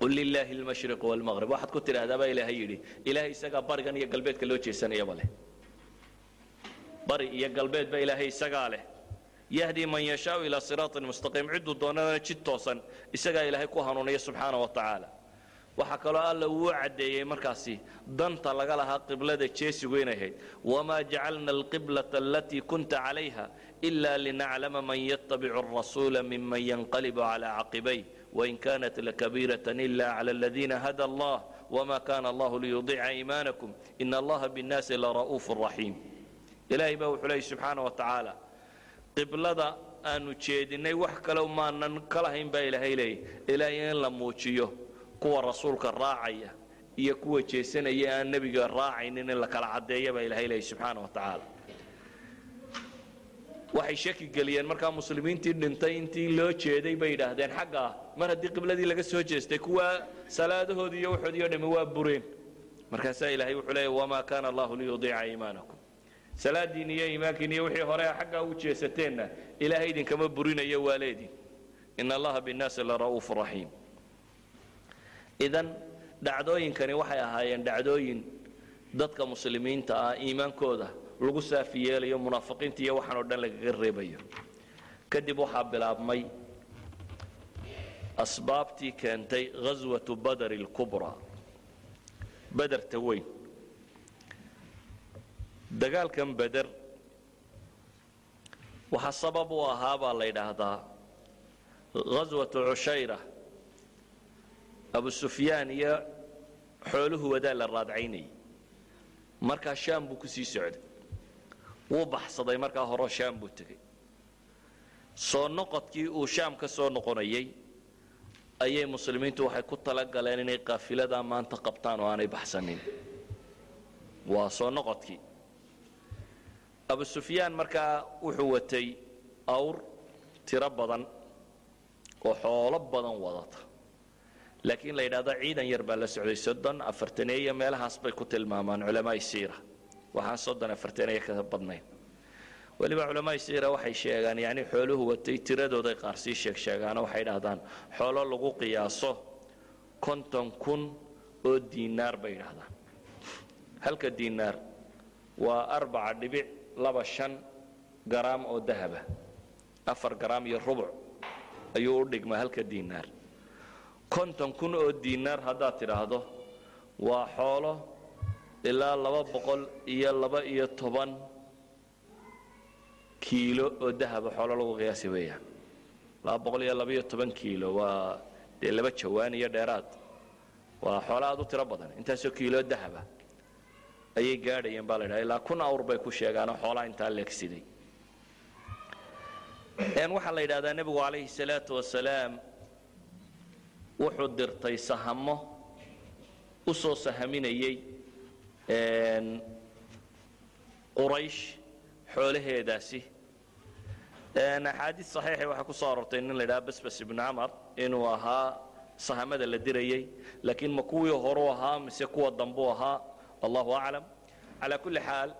qul lilaahi almashriq walmaqrib waxaad ku tidhaahdaa baa ilaahay yidhi ilaahay isagaa barigan iyo galbeedka loo jeesanayaba leh bari iyo galbeed ba ilaahay isagaa leh yahdi man yashaau ilaa siraatin mustaqiim cidduu doonana jid toosan isagaa ilaahay ku hanuuniya subxaana wa tacaala waxaa kaloo alla uu caddeeyey markaasi danta laga lahaa qiblada jeesigu inay ahayd wamaa jacalna alqiblata alatii kunta calayha ila linaclama man yatabicu arasuula miman yanqalibu calaa caqibayh wain kanat lakabiiratan ila cala aladiina hada allah wma kana allahu liyudiica iimaanakum ina allaha binnaasi lara'uufu raxiim ilaahay baa wuxuu leeyay subxaana wa tacaala qiblada aanu jeedinay wax kale maanan kalahayn baa ilaahay leeyay ilaahay in la muujiyo kuwa rasuulka raacaya iyo kuwa jeesanaya aan nebiga raacaynin in la kala caddeeya baa ilahay leeyay waxay shaki geliyeen. Markaa muslimiintii dhintay intii loo jeeday bay yidhaahdeen xagga ah mar haddii qibladii laga soo jeestay kuwa salaadahoodii iyo waxoodii o dhami waa bureen. Markaasaa ilaahay wuxuu leeya wamaa kaana allahu liyudiica iimaanakum. Salaadiin iyo iimaankiin iyo wixii hore xaggaa u jeesateenna ilaahay idinkama burinayo waa leedin ina allaha binnaasi lara'uufu raxiim idan dhacdooyinkani waxay ahaayeen dhacdooyin dadka muslimiinta ah iimaankooda lagu saafi yeelayo munaafiqiinta iyo waxaan oo dhan lagaga reebayo. Kadib waxaa bilaabmay asbaabtii keentay ghaswatu badr اlkubraa bederta weyn. Dagaalkan beder waxaa sabab u ahaa baa la yidhaahdaa ghaswatu cushayra abu sufyaan iyo xooluhu wadaa la raadcaynayay. Markaa shaam buu ku socday wuu baxsaday markaa horeo shaam buu tegey. Soo noqodkii uu shaam ka soo noqonayay ayay muslimiintu waxay ku talagaleen inay qaafiladaa maanta qabtaan oo aanay baxsanin. Waa soo noqodkii. Abu sufyaan markaa wuxuu watay awr tiro badan oo xoolo badan wadata. Laakiin la yidhahdo ciidan yar baa la socday soddon afartaneeyo meelahaas bay ku tilmaamaan culamaai siira waxaan soddon afartaneeyo ka badnayn. Weliba culamaai siira waxay sheegaan yani xooluhu watay tiradooday qaar sii sheeg sheegaano waxay dhahdaan xoolo lagu qiyaaso konton kun oo diinaar bay yidhahdaan halka diinaar waa arbaca dhibic laba shan garaam oo dahaba afar garaam iyo rubuc ayuu u dhigmaa halka diinaar. Konton kun oo diinaar haddaad tidhaahdo waa xoolo ilaa laba boqol iyo laba iyo toban kiilo oo dahaba xoolo lagu qiyaasi weeyaan. Laba boqol iyo laba iyo toban kiilo waa dee laba jawaan iyo dheeraad. Waa xoolo aad u tiro badan. Intaasoo kiilo dahaba ayay gaadhayeen baa la ydhaha ilaa kun awr bay ku sheegaanoo xoolaa intaa leegsiday. Waxaa la yidhahdaa nebigu calayhi salaatu wasalaam wuxuu dirtay sahamo u soo sahaminayay quraysh xoolaheedaasi. Axaadiid saxiixay waxaa ku soo arortay nin la ydhaha basbas ibnu camar inuu ahaa sahamada la dirayay laakiin ma kuwii horuu ahaa mise kuwa dambuu ahaa? Allahu aclam. Calaa kulli xaal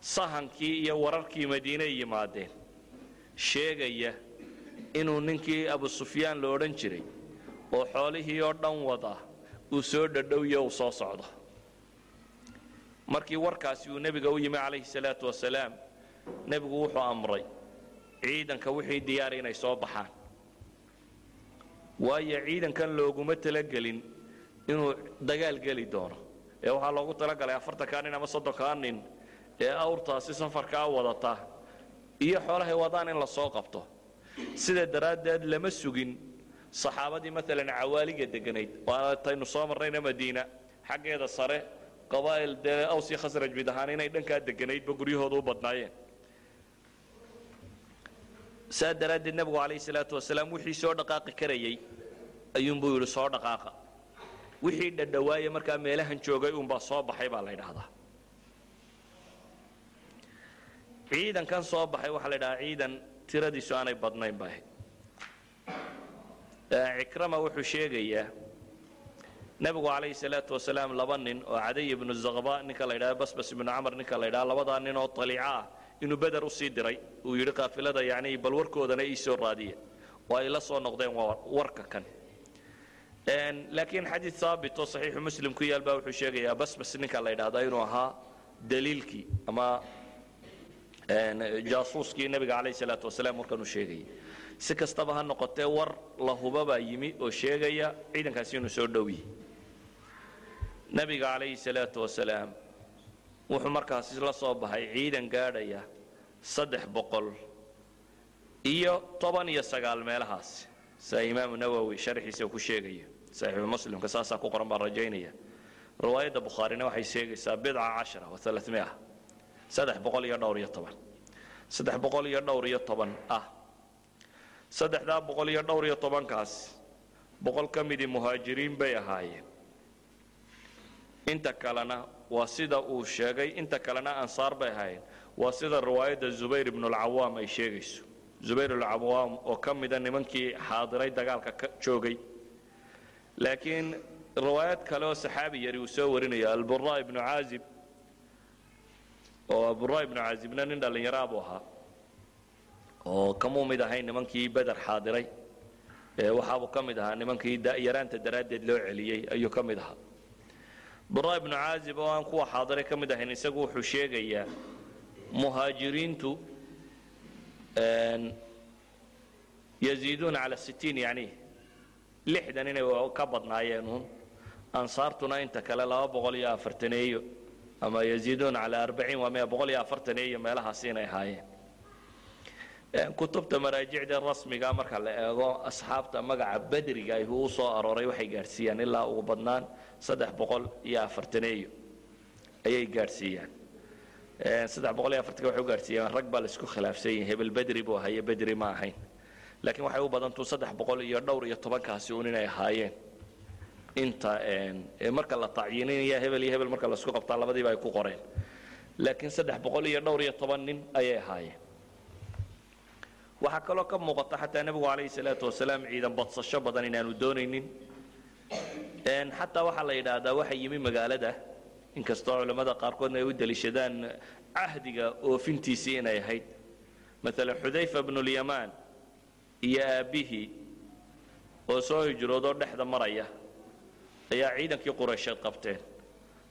sahankii iyo wararkii madiiney yimaadeen. Sheegaya inuu ninkii abu sufyaan la odhan jiray oo xoolihii oo dhan wada uu soo dhadhowyo uu soo socdo markii warkaasi uu nebiga u yimi calayhi salaatu wasalaam nebigu wuxuu amray ciidanka wixii diyaari inay soo baxaan. Waayo ciidankan looguma talagelin inuu dagaal geli doono. Ee waxaa loogu talagalay afartankaa nin ama soddonkaa nin ee awrtaasi safarkaa wadata iyo xoolahay wadaan in la soo qabto. Sidaa daraaddeed lama sugin. Saxaabadii maalan cawaaliga deganayd waataynu soo marnayna madiina xaggeeda sare qabaa'il dee aws iyo khasraj mid ahaan inay dhankaa deganaydba guryahooda u badnaayeen. Saa daraaddeed nebigu calayhi salaatu wasalaam wixii soo dhaqaaqi karayey ayuunbuu yidhi soo dhaqaaqa. Wixii dhadhawaaye markaa meelahan joogay uunbaa soo baxay baa la ydhaahdaa ciidankan soo baxay waxaa la ydhahaa ciidan tiradiisu aanay badnayn ba ahayd cikrama wuxuu sheegayaa nebigu calayhi salaatu wasalaam laba nin oo cadiy ibnu zaqba ninka la ydhaha basbas ibnu camar ninka la ydhaha labadaa nin oo taliica ah inuu beder u sii diray uu yidhi qaafilada yacni bal ii soo raadiya oo ay la soo noqdeen warka kan. Laakiin xadiid haabit saxiixu muslim ku yaal baa wuxuu sheegayaa basbas ninka la ydhahdaa inuu ahaa daliilkii ama jaasuuskii nebiga calayhi salaatu wasalaam warkan uu sheegayay. Si kastaba ha noqotee war la hubabaa yimi oo sheegaya ciidankaasi inuu soo dhow yahay nebiga calayhi salaatu wasalaam wuxuu markaasi la soo baxay ciidan gaadhaya saddex boqol iyo toban iyo sagaal meelahaas. Saa imaamu nawowi sharxiisa ku sheegayo saxiixu muslimka saasaa ku qoran baan rajaynaya. Riwaayadda bukhaarina waxay sheegaysaa bidca cashara wa alaamia saddex boqol iyo dhowr iyo toban. Saddex boqol iyo dhowr iyo toban ah. Saddexdaa boqol iyo dhowr iyo tobankaas boqol ka midii muhaajiriin bay ahaayeen inta kalena waa sida uu sheegay inta kalena ansaar bay ahaayeen. Waa sida riwaayadda zubayr ibnulcawaam ay sheegayso. Zubayr alcawaam oo ka mida nimankii xaadiray dagaalka ka joogay. Laakiin riwaayad kale oo saxaabi yari uu soo warinayo albura ibnu caazib oo abura ibnu caazibna nin dhallinyaraa buu ahaa oo kamuu mid ahayn nimankii beder xaadiray. Waxaabuu ka mid ahaa nimankii yaraanta daraaddeed loo celiyey ayuu ka mid ahaa bara ibnu caazib oo aan kuwa xaadiray ka mid ahayn isagu wuxuu sheegayaa muhaajiriintu yaziiduuna cala sittiin yani lixdan inay ka badnaayeen uun. Ansaartuna inta kale laba boqol iyo afartaneeyo ama yaziiduuna cala arbaciin waa mea boqol iyo afartaneeyo meelahaasi inay ahaayeen kutubta maraajicda rasmiga marka la eego asxaabta magaca bedriga ay u soo arooray waxay gaadhsiiyaan ilaa ugu badnaan saddex boqol iyo afartaneeyo ayay gaadhsiiyaan saddex boqol iyo afartanka waxay u gaadhsiiyaan rag baa la isku khilaafsan yahay hebel bedri buu ahaye bedri ma ahayn. Laakiin waxay u badantuu saddex boqol iyo dhowr iyo tobankaasi uun inay ahaayeen. Inta marka la tacyiininaya hebel iyo hebel marka la isku qabtaa labadiiba ay ku qoreen. Laakiin saddex boqol iyo dhowr iyo toban nin ayay ahaayeen waxaa kaloo ka muuqata xataa nebigu calayhi salaatu wasalaam ciidan badsasho badan inaanu doonaynin. Xataa waxaa la yidhaahdaa waxa yimi magaalada inkastoo culammada qaarkoodna ay u deliishadaan cahdiga oofintiisii inay ahayd. Maalan xudayfa bnulyamaan iyo aabbihii oo soo hijroodoo dhexda maraya ayaa ciidankii quraysheed qabteen.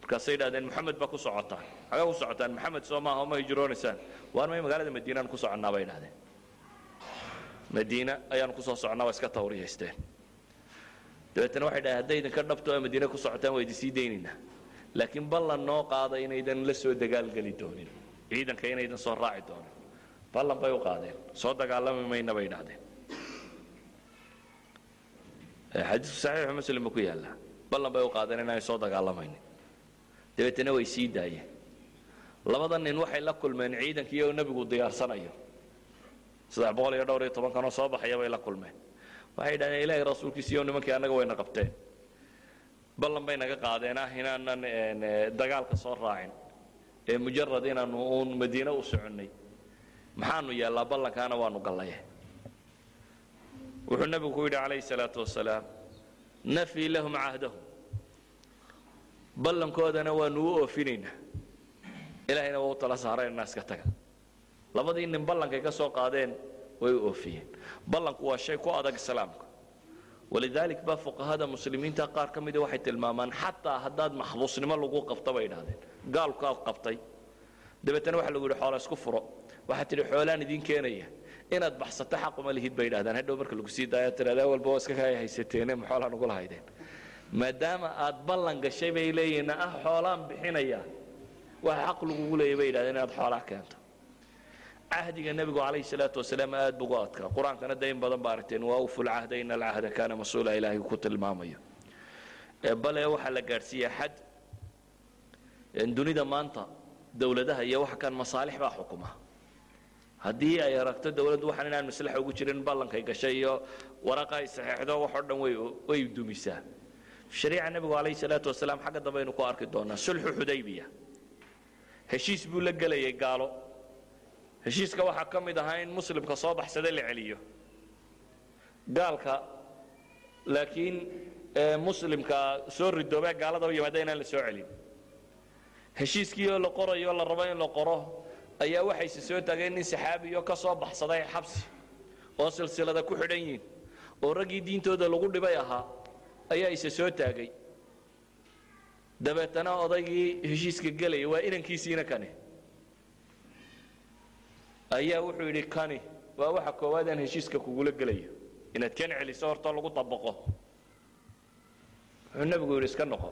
Markaasay yidhahdeen maxamed baa ku socotaan xagaa ku socotaan maxamed soo maaha ma hijroonaysaan waan may magaalada madiinaan ku soconnaa bay idhahdeen madiina ayaanu ku soo soconnaa waa iska tawriyaysteen dabeetana waxay dhahay hadday idinka dhabto aa madiina ku socotaan waa idin sii daynaynaa laakiin ballan noo qaada inaydan la soo dagaalgeli doonin. Ciidanka inaydan soo raaci doonin. Ballan bay u qaadeen. Soo dagaalami mayna bay idhahdeen xadiisku saxiixu muslim ku yaallaa. Ballan bay u qaadeen inaanay soo dagaalamaynin dabeetana way sii daayeen. Labada nin waxay la kulmeen ciidankii oo nebigu diyaarsanayo iyo dhowr iyo tobankanoo soo baxaya bay la kulmeen. Waxay yidhahdeen ilaahay rasuulkiisiiyo nimankii annaga wayna qabteen ballan bay naga qaadeen. Ah inaanan dagaalka soo raacin. Ee mujarad inaanu uun madiine u soconnay. Maxaanu yeellaa ballankaana waanu gallaye wuxuu nebigu ku yidhi calayhi salaatu wasalaam nafii lahum cahdahum. Ballankoodana waanu u oofinaynaa. Ilaahayna waa u tala saareen naaska taga labadii nin ballankay ka soo qaadeen way u oofiyeen. Ballanku waa shay ku adag islaamka. Walidaalik baa fuqahada muslimiinta qaar ka mida waxay tilmaamaan xataa haddaad maxbuusnimo lagu qabta bay idhahdeen gaalkaa qabtay. Dabeetana waxa lagu yidhi xoola isku furo. Waxaad tidhi xoolaan idiin keenaya. Inaad baxsato xaquma lihid bay idhahdeen hadhow marka lagu sii daaya tiradaa walba waa iska kaya haysateene ma xoolaan ugu lahaydeen. Maadaama aad ballan gashay bay leeyihiin ah xoolaan bixinaya waxa xaq lagugu leeya bay yidhahdeen inaad xoolaa keento cahdiga nebigu calayhi salaatu wasalaam aad bugu adkaa. Qur'aankana de badan ba aragteen waa uful cahda ina alcahda kaana mas'uula ilaahay ku tilmaamayo. Bale waxaa la gaadhsiiya xad dunida maanta dowladaha iyo waxa kan masaalix baa xukuma. Haddii ay aragto dowladdu waxaan inaan maslaxa ugu jirin ballankay gashay iyo waraqa ay saxeexdo wax oo dhan way dumisaa. Shariica nebigu calayhi salaatu wasalaam xagga dambe aynu ku arki doonaa sulxu xudaybiya. Heshiis buu la gelayay gaalo heshiiska waxaa ka mid ahaa in muslimka soo baxsada la celiyo. Gaalka laakiin muslimka soo ridoobee gaalada u yimaada inaan la soo celin. Heshiiskii oo la qorayo la rabo in la qoro ayaa waxayse soo taageen nin saxaabiyo ka soo baxsaday xabsi oo silsilada ku xidhan yihiin oo raggii diintooda lagu dhibay ahaa ayaa ise soo taagay. Dabeetana odaygii heshiiska gelaya waa inankiisiina kani ayaa wuxuu yidhi kani waa waxa koowaad aan heshiiska kugula gelayo. Inaad kan celiso hortoo lagu dabaqo. Wuxuu nebigu yidhi iska noqo.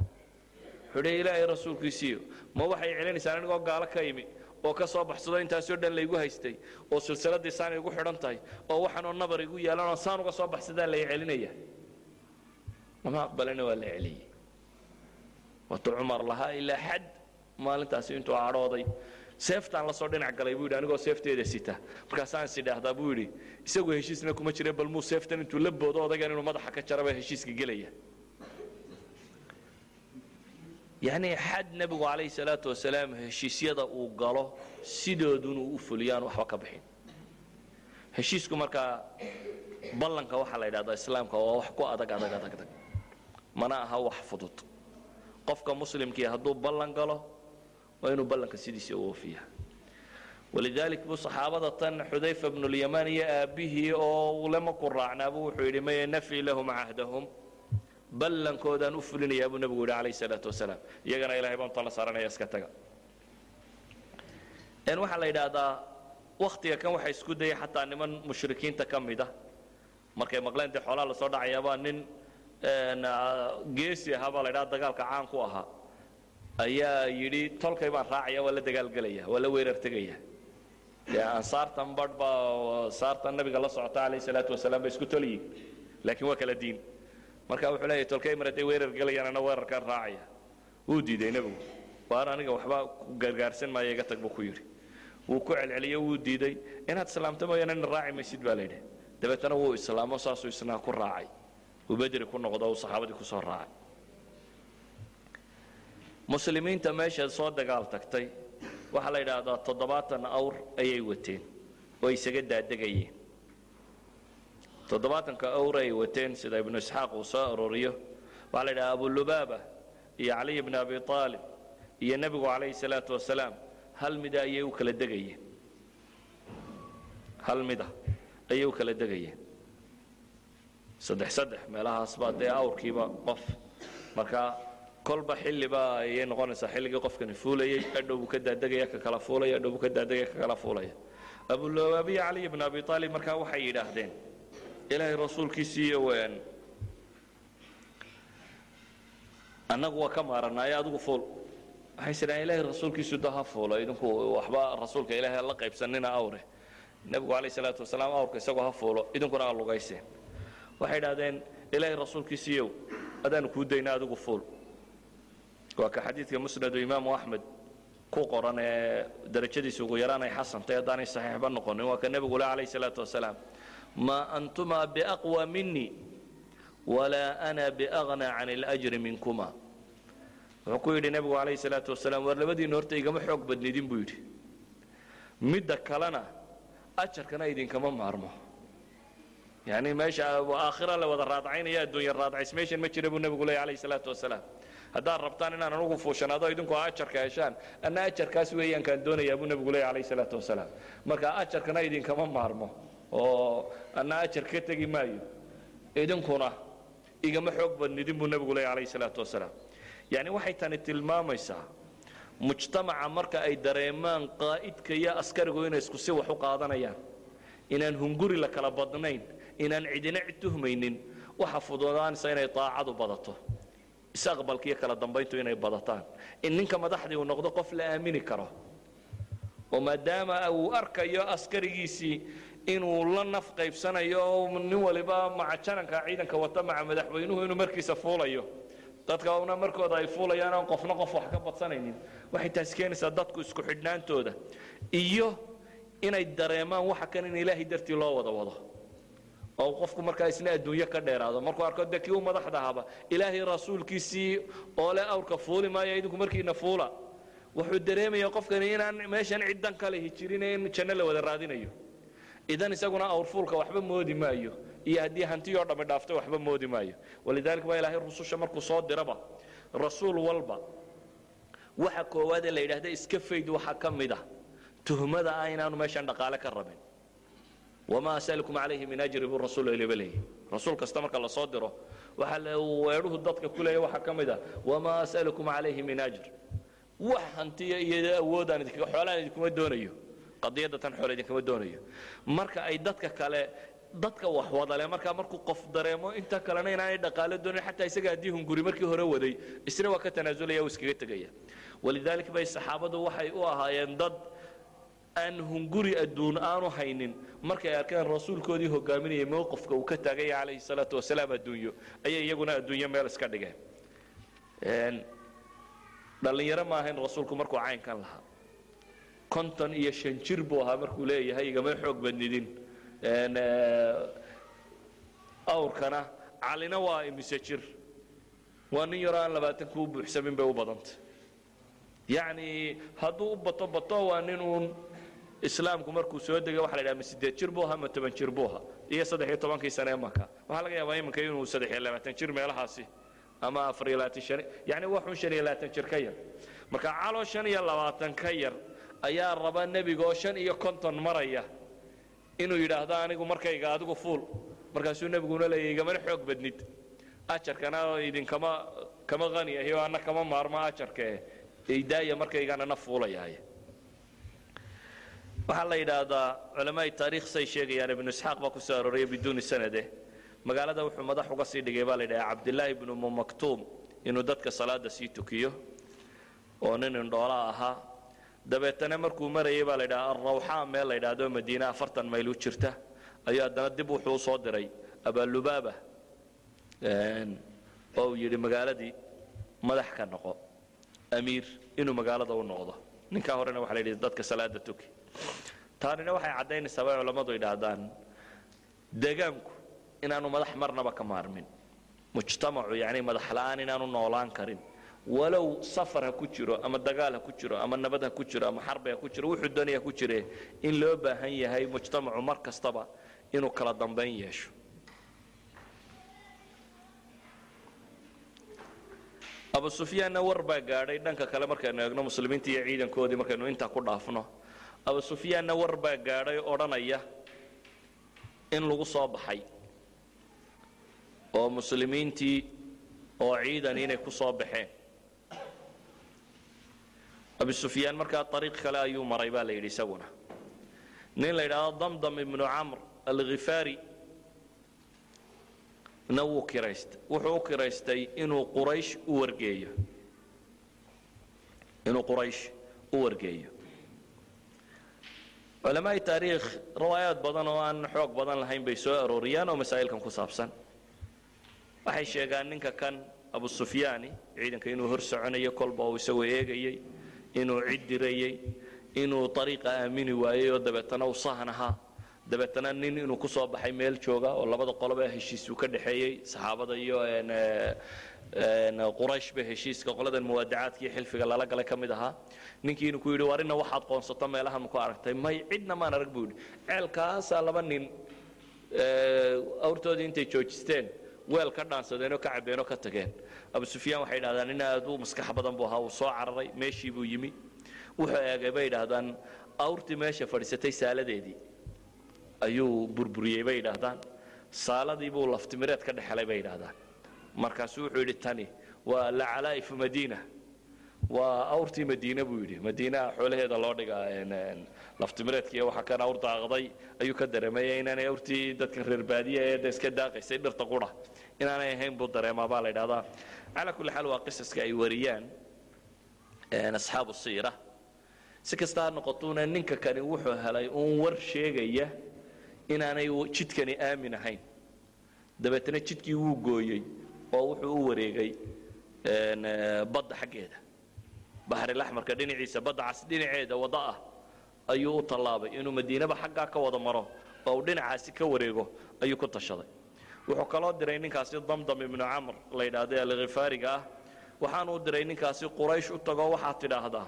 Wuxuu yidhi ilaahay rasuulkiisiiyo ma waxay celinaysaan anigoo gaalo ka imi oo ka soo baxsado intaasoo dhan laygu haystay oo silsiladii saan igu xidhan tahay oo waxaanoo nabar igu yaalan oo saan uga soo baxsadaan lay celinaya? Lama aqbalina waa la celiyey. Waatu cumar lahaa ilaa xad maalintaasi intuu cadhooday seeftaan la soo dhinac galay buu yidhi anigoo seefteeda sita. Markaasaan is idhaahdaa buu yidhi isagu heshiisna kuma jire bal muu seeftan intuu la boodo odaygan inuu madaxa ka jaraba heshiiska gelaya. Yacni xad nebigu calayhi salaatu wasalaam heshiisyada uu galo sidoodun uu u fuliyaan waxba ka bixin. Heshiisku markaa ballanka waxaa la yidhahdaa islaamka waa wax ku adag adag adag adag. Mana aha wax fudud. Qofka muslimkii hadduu ballan galo waa inuu ballanka sidiisa u oofiya walidalik buu saxaabada tan xudayfa bnulyamaan iyo aabbihii oo ulema ku raacnaabuu wuxuu yidhi maya nafii lahum cahdahum. Ballankoodaan u fulinayaa buu nebigu yidhi calayhi salaatu wasalaam. Iyagana ilahay baan tala saaranaya iska taga. Waxaa la yidhaahdaa waktiga kan waxa isku dayay xataa niman mushrikiinta ka mid a markay maqleen dee xoolaa la soo dhacayaabaa nin geesi ahaa baa la ydhaha dagaalka caan ku ahaa ayaa yidhi tolkay baan raacaya waa la dagaalgelaya waa la weerar tegaya dee ansaartan badh baa saartan nabiga la socota calayhi salaatu wasalaam bay isku tolyihin laakiin waa kala diin. Marka wuxuu leeyahy tolkay mar hadday weerar gelayaan ana weerarkaan raacaya. Wuu diiday nebigu waan aniga waxba ku gargaarsan maayo iga tag buu ku yidhi. Wuu ku celceliyo wuu diiday. Inaad islaamto mooyaane ina raaci maysid baa la yidhi. Dabeetana wuu islaamo saasuu isnaa ku raacay. Uu bedri ku noqdo uu saxaabadii ku soo raacay muslimiinta meesha soo dagaal tagtay waxaa la yidhaahdaa toddobaatan awr ayay wateen oo isaga daadegayeen. Toddobaatanka awr ay wateen sida ibnu isxaaq uu soo arooriyo. Waxaa la yidhaha abulubaaba iyo caliy bni abi aalib iyo nebigu calayhi salaatu wasalaam hal mida ayay u kala degayeen. Hal mida ayay u kala degayeen. Saddex saddex meelahaas dee awrkiiba qof. Marka kolba xilliba ayay noqonaysaa. Xilligii qofkani fuulayay adhow buu ka daadegaya ka kala fuulaya adhow buu ka daadegaya ka kala fuulaya. Abulabaabiya caliy bni abi aalib markaa waxay yidhaahdeen ilaahay rasuulkiisiiyo ween annagu waa ka maaranaayo adigu fuul. Waxay sidhahan ilaahay rasuulkiisu da ha fuulo idinku waxba rasuulka ilaahay la qaybsanina awre. Nebigu calayh salaatu wasalaam awrka isagoo ha fuulo idinkuna ha lugayseen. Waxay idhahdeen ilaahay rasuulkiisiiyow adaanu kuu dayna adigu fuul waa ka xadiidka musnadu imaamu axmed ku qoran ee darajadiisa ugu yaraan ay xasantay haddaanay saxiixba noqonin waa ka nebigu le calayh salaatu wasalaam maa antuma biaqwa minii walaa ana biagna can اlajri minkuma. Wuxuu ku yidhi nebigu calayhi salaatu wasalaam war labadiina horta igama xoog badnidin buu yidhi. Midda kalena ajarkana idinkama maarmo. Yani meesha aakhira la wada raadcaynaya adduunya raadcays meeshan ma jira buu nebigu leey calayhi salaatu wasalaam haddaad rabtaan inaan anugu fuushanaado idinku ajarka heshaan anna ajarkaas weeyaan kaan doonayaa buu nebigu leeyahy alayhi salaatu wasalaam. Marka ajarkana idinkama maarmo oo anna ajar ka tegi maayo idinkuna igama xoog badnidin buu nebigu leeyahy alayhi salaatu wasalaam. Yacni waxay tani tilmaamaysaa mujtamaca marka ay dareemaan qaa'idka iyo askarigu inay isku si wax u qaadanayaan. Inaan hunguri la kala badnayn inaan cidina cid tuhmaynin waxa fududaanaysa inay daacadu badato isaqbalka iyo kala dambayntu inay badataan. In ninka madaxdii uu noqdo qof la aamini karo. Oo maadaama uu arkayo askarigiisii inuu la naf qaybsanayo nin waliba maca jananka ciidanka wata maca madaxweynuhu inuu markiisa fuulayo. Dadka una markooda ay fuulayaan oon qofna qof wax ka badsanaynin. Waxay taasi keenaysaa dadku isku xidhnaantooda. Iyo inay dareemaan waxa kan in ilaahay dartii loo wada wado oo qofku markaa isna adduunyo ka dheeraado. Markuu arko dee kii u madaxda ahaba ilaahay rasuulkiisii oo le awrka fuuli maayo idinku markiina fuula. Wuxuu dareemaya qofkani inaan meeshan ciddan kale hijirin in janno la wada raadinayo. Idan isaguna awrfuulka waxba moodi maayo iyo haddii hantiyoo dhammi dhaafto waxba moodi maayo. Walidaalika baa ilaahay rususha markuu soo diraba rasuul walba waxa koowaad ee la yidhaahda iska fayd waxaa ka mid ah. Tuhmada ah inaanu meeshan dhaqaale ka rabin wamaa asalukum calayhi min ajri buu rasuul eliba leeyahy rasuul kasta marka la soo diro waxa weedhuhu dadka ku leeya waxaa ka mid ah wamaa asalukum calayhi min ajr wax hantiya iyo awoodaan xoolaan idinkuma doonayo qadiyadda tan xoole idinkama doonayo marka ay dadka kale dadka wax wadale markaa markuu qof dareemo inta kalena inaanay dhaqaalo doonin xataa isaga haddii hunguri markii hore waday isna waa ka tanaasulaya iskaga tegaya walidaalika bay saxaabadu waxay u ahaayeen dad aan hunguri adduun aanu haynin. Markay arkeen rasuulkoodii hogaaminayay mowqifka uu ka taagaya calayhi salaatu wasalaam adduunyo ayay iyaguna adduunyo meel iska dhigeen. Dhallinyaro ma ahayn rasuulku markuu caynkan lahaa. Konton iyo shan jir buu ahaa markuu leeyahay igama xoog badnidin. Awrkana calina waa imise jir. Waa nin yaroo aan labaatan kuu buuxsamin bay u badantay. Yacni hadduu u bato bato waa nin uun islaamku markuu soo degay waxa la yidhaha ma sideed jir buu ahaa ma toban jir buu ahaa? Iyo saddex iyo tobankii sane ee maka waxaa laga yaabaa iminka inuu saddex iyo labaatan jir meelahaasi ama afar iyo labaatan shan yacni waa xun shan iyo labaatan jir ka yar. Marka caloo shan iyo labaatan ka yar ayaa raba nebiga oo shan iyo konton maraya inuu yidhaahdo anigu markayga adigu fuul. Markaasuu nebiguna leeyahy igamana xoog badnid. Ajarkana idinkama kama qani ahi oo anna kama maarmo ajarkae idaaya markaygana na waxaa la yidhaahdaa culamaai taariikh say sheegayaan ibnu isxaaq baa ku soo arooraya biduuni sanade. Magaalada wuxuu madax uga sii dhigay baa la yidhaha cabdillaahi ibnu mumaktuum inuu dadka salaada sii tukiyo oo nin indhoola ahaa. Dabeetana markuu marayay baa la yidhaha alrawxaa meel la yidhaahdo madiine afartan mayl u jirta. Ayuu haddana dib wuxuu u soo diray abaalubaaba oo uu yidhi magaaladii madax ka noqo amiir inuu magaalada u noqdo. Ninkaa horena waxa la yidhi dadka salaada tuki taanina waxay caddaynaysaa bay culammadu yidhaahdaan deegaanku inaanu madax marnaba ka maarmin. Mujtamacu yacni madax la'aan inaanu noolaan karin. Walow safar ha ku jiro ama dagaal ha ku jiro ama nabad ha ku jiro ama xarbi ha ku jiro wuxuu doonaya ku jire in loo baahan yahay mujtamacu mar kastaba inuu kala dambayn yeesho. Abu sufyaanna war baa gaadhay dhanka kale markaynu eegno muslimiinta iyo ciidankoodii markaynu intaa ku dhaafno abu sufyaanna war baa gaadhay odhanaya in lagu soo baxay. Oo muslimiintii oo ciidan inay ku soo baxeen. Abu sufyaan markaa ariiq kale ayuu maray baa la yidhi isaguna. Nin la yidhaahdo damdam ibnu camr alkhifaari na wuu kiraystay wuxuu u kiraystay inuu quraysh u wargeeyo. Inuu quraysh u wargeeyo culamaai taariikh riwaayaad badan oo aan xoog badan lahayn bay soo arooriyaan oo masaa'ilkan ku saabsan. Waxay sheegaan ninka kan abu sufyaani ciidanka inuu hor soconayo kolba uu isagoo eegayey inuu cid dirayey inuu ariiqa aamini waayey oo dabeetana u sahan ahaa. Dabeetana nin inuu ku soo baxay meel jooga oo labada qoloba heshiisuu ka dhexeeyey saxaabada iyo qurayshba heshiiska qoladan muwaadacaadka iyo xilfiga lala galay ka mid ahaa. Ninkii ku yidhi war ina waxaad qoonsato meelahan ku aragtay? May cidna maan arag buu yidhi. Ceelkaasaa laba nin awrtoodii intay joojisteen weel ka dhaansadeenoo ka cabeenoo ka tageen. Abu sufyaan waxay idhahdaan nin aad u maskax badan buu ahaa uu soo cararay meeshii buu yimi. Wuxuu eegay bay idhaahdaan awrtii meesha fadhiisatay saaladeedii. Ayuu burburiyey bay idhaahdaan saaladii buu laftimireed ka dhexelay bay idhaahdaan markaasuu wuxuu yidhi tani waa lacalaa'ifu madiina. Waa awrtii madiine buu yidhi. Madiinaha xoolaheeda loo dhigaa laftimireedka iyo waxa kan awr daaqday ayuu ka dareemaya inaanay awrtii dadka reer baadiya ee da iska daaqaysay dhirta qura. Inaanay ahayn buu dareemaa baa la idhahdaa calaa kulli xaal waa qisaska ay wariyaan asxaabu siira. Si kasta ha noqotuuna ninka kani wuxuu helay uun war sheegaya inaanay jidkani aamin ahayn. Dabeetana jidkii wuu gooyey oo wuxuu u wareegay badda xaggeeda. Baxrilaxmarka dhinaciisa badda cas dhinaceeda waddo ah ayuu u tallaabay inuu madiinaba xaggaa ka wada maro oo uu dhinacaasi ka wareego ayuu ku tashaday. Wuxuu kaloo diray ninkaasi damdam ibnu camr la yidhaahdo alkhifaariga ah. Waxaanuu diray ninkaasi quraysh u tago waxaad tidhaahdaa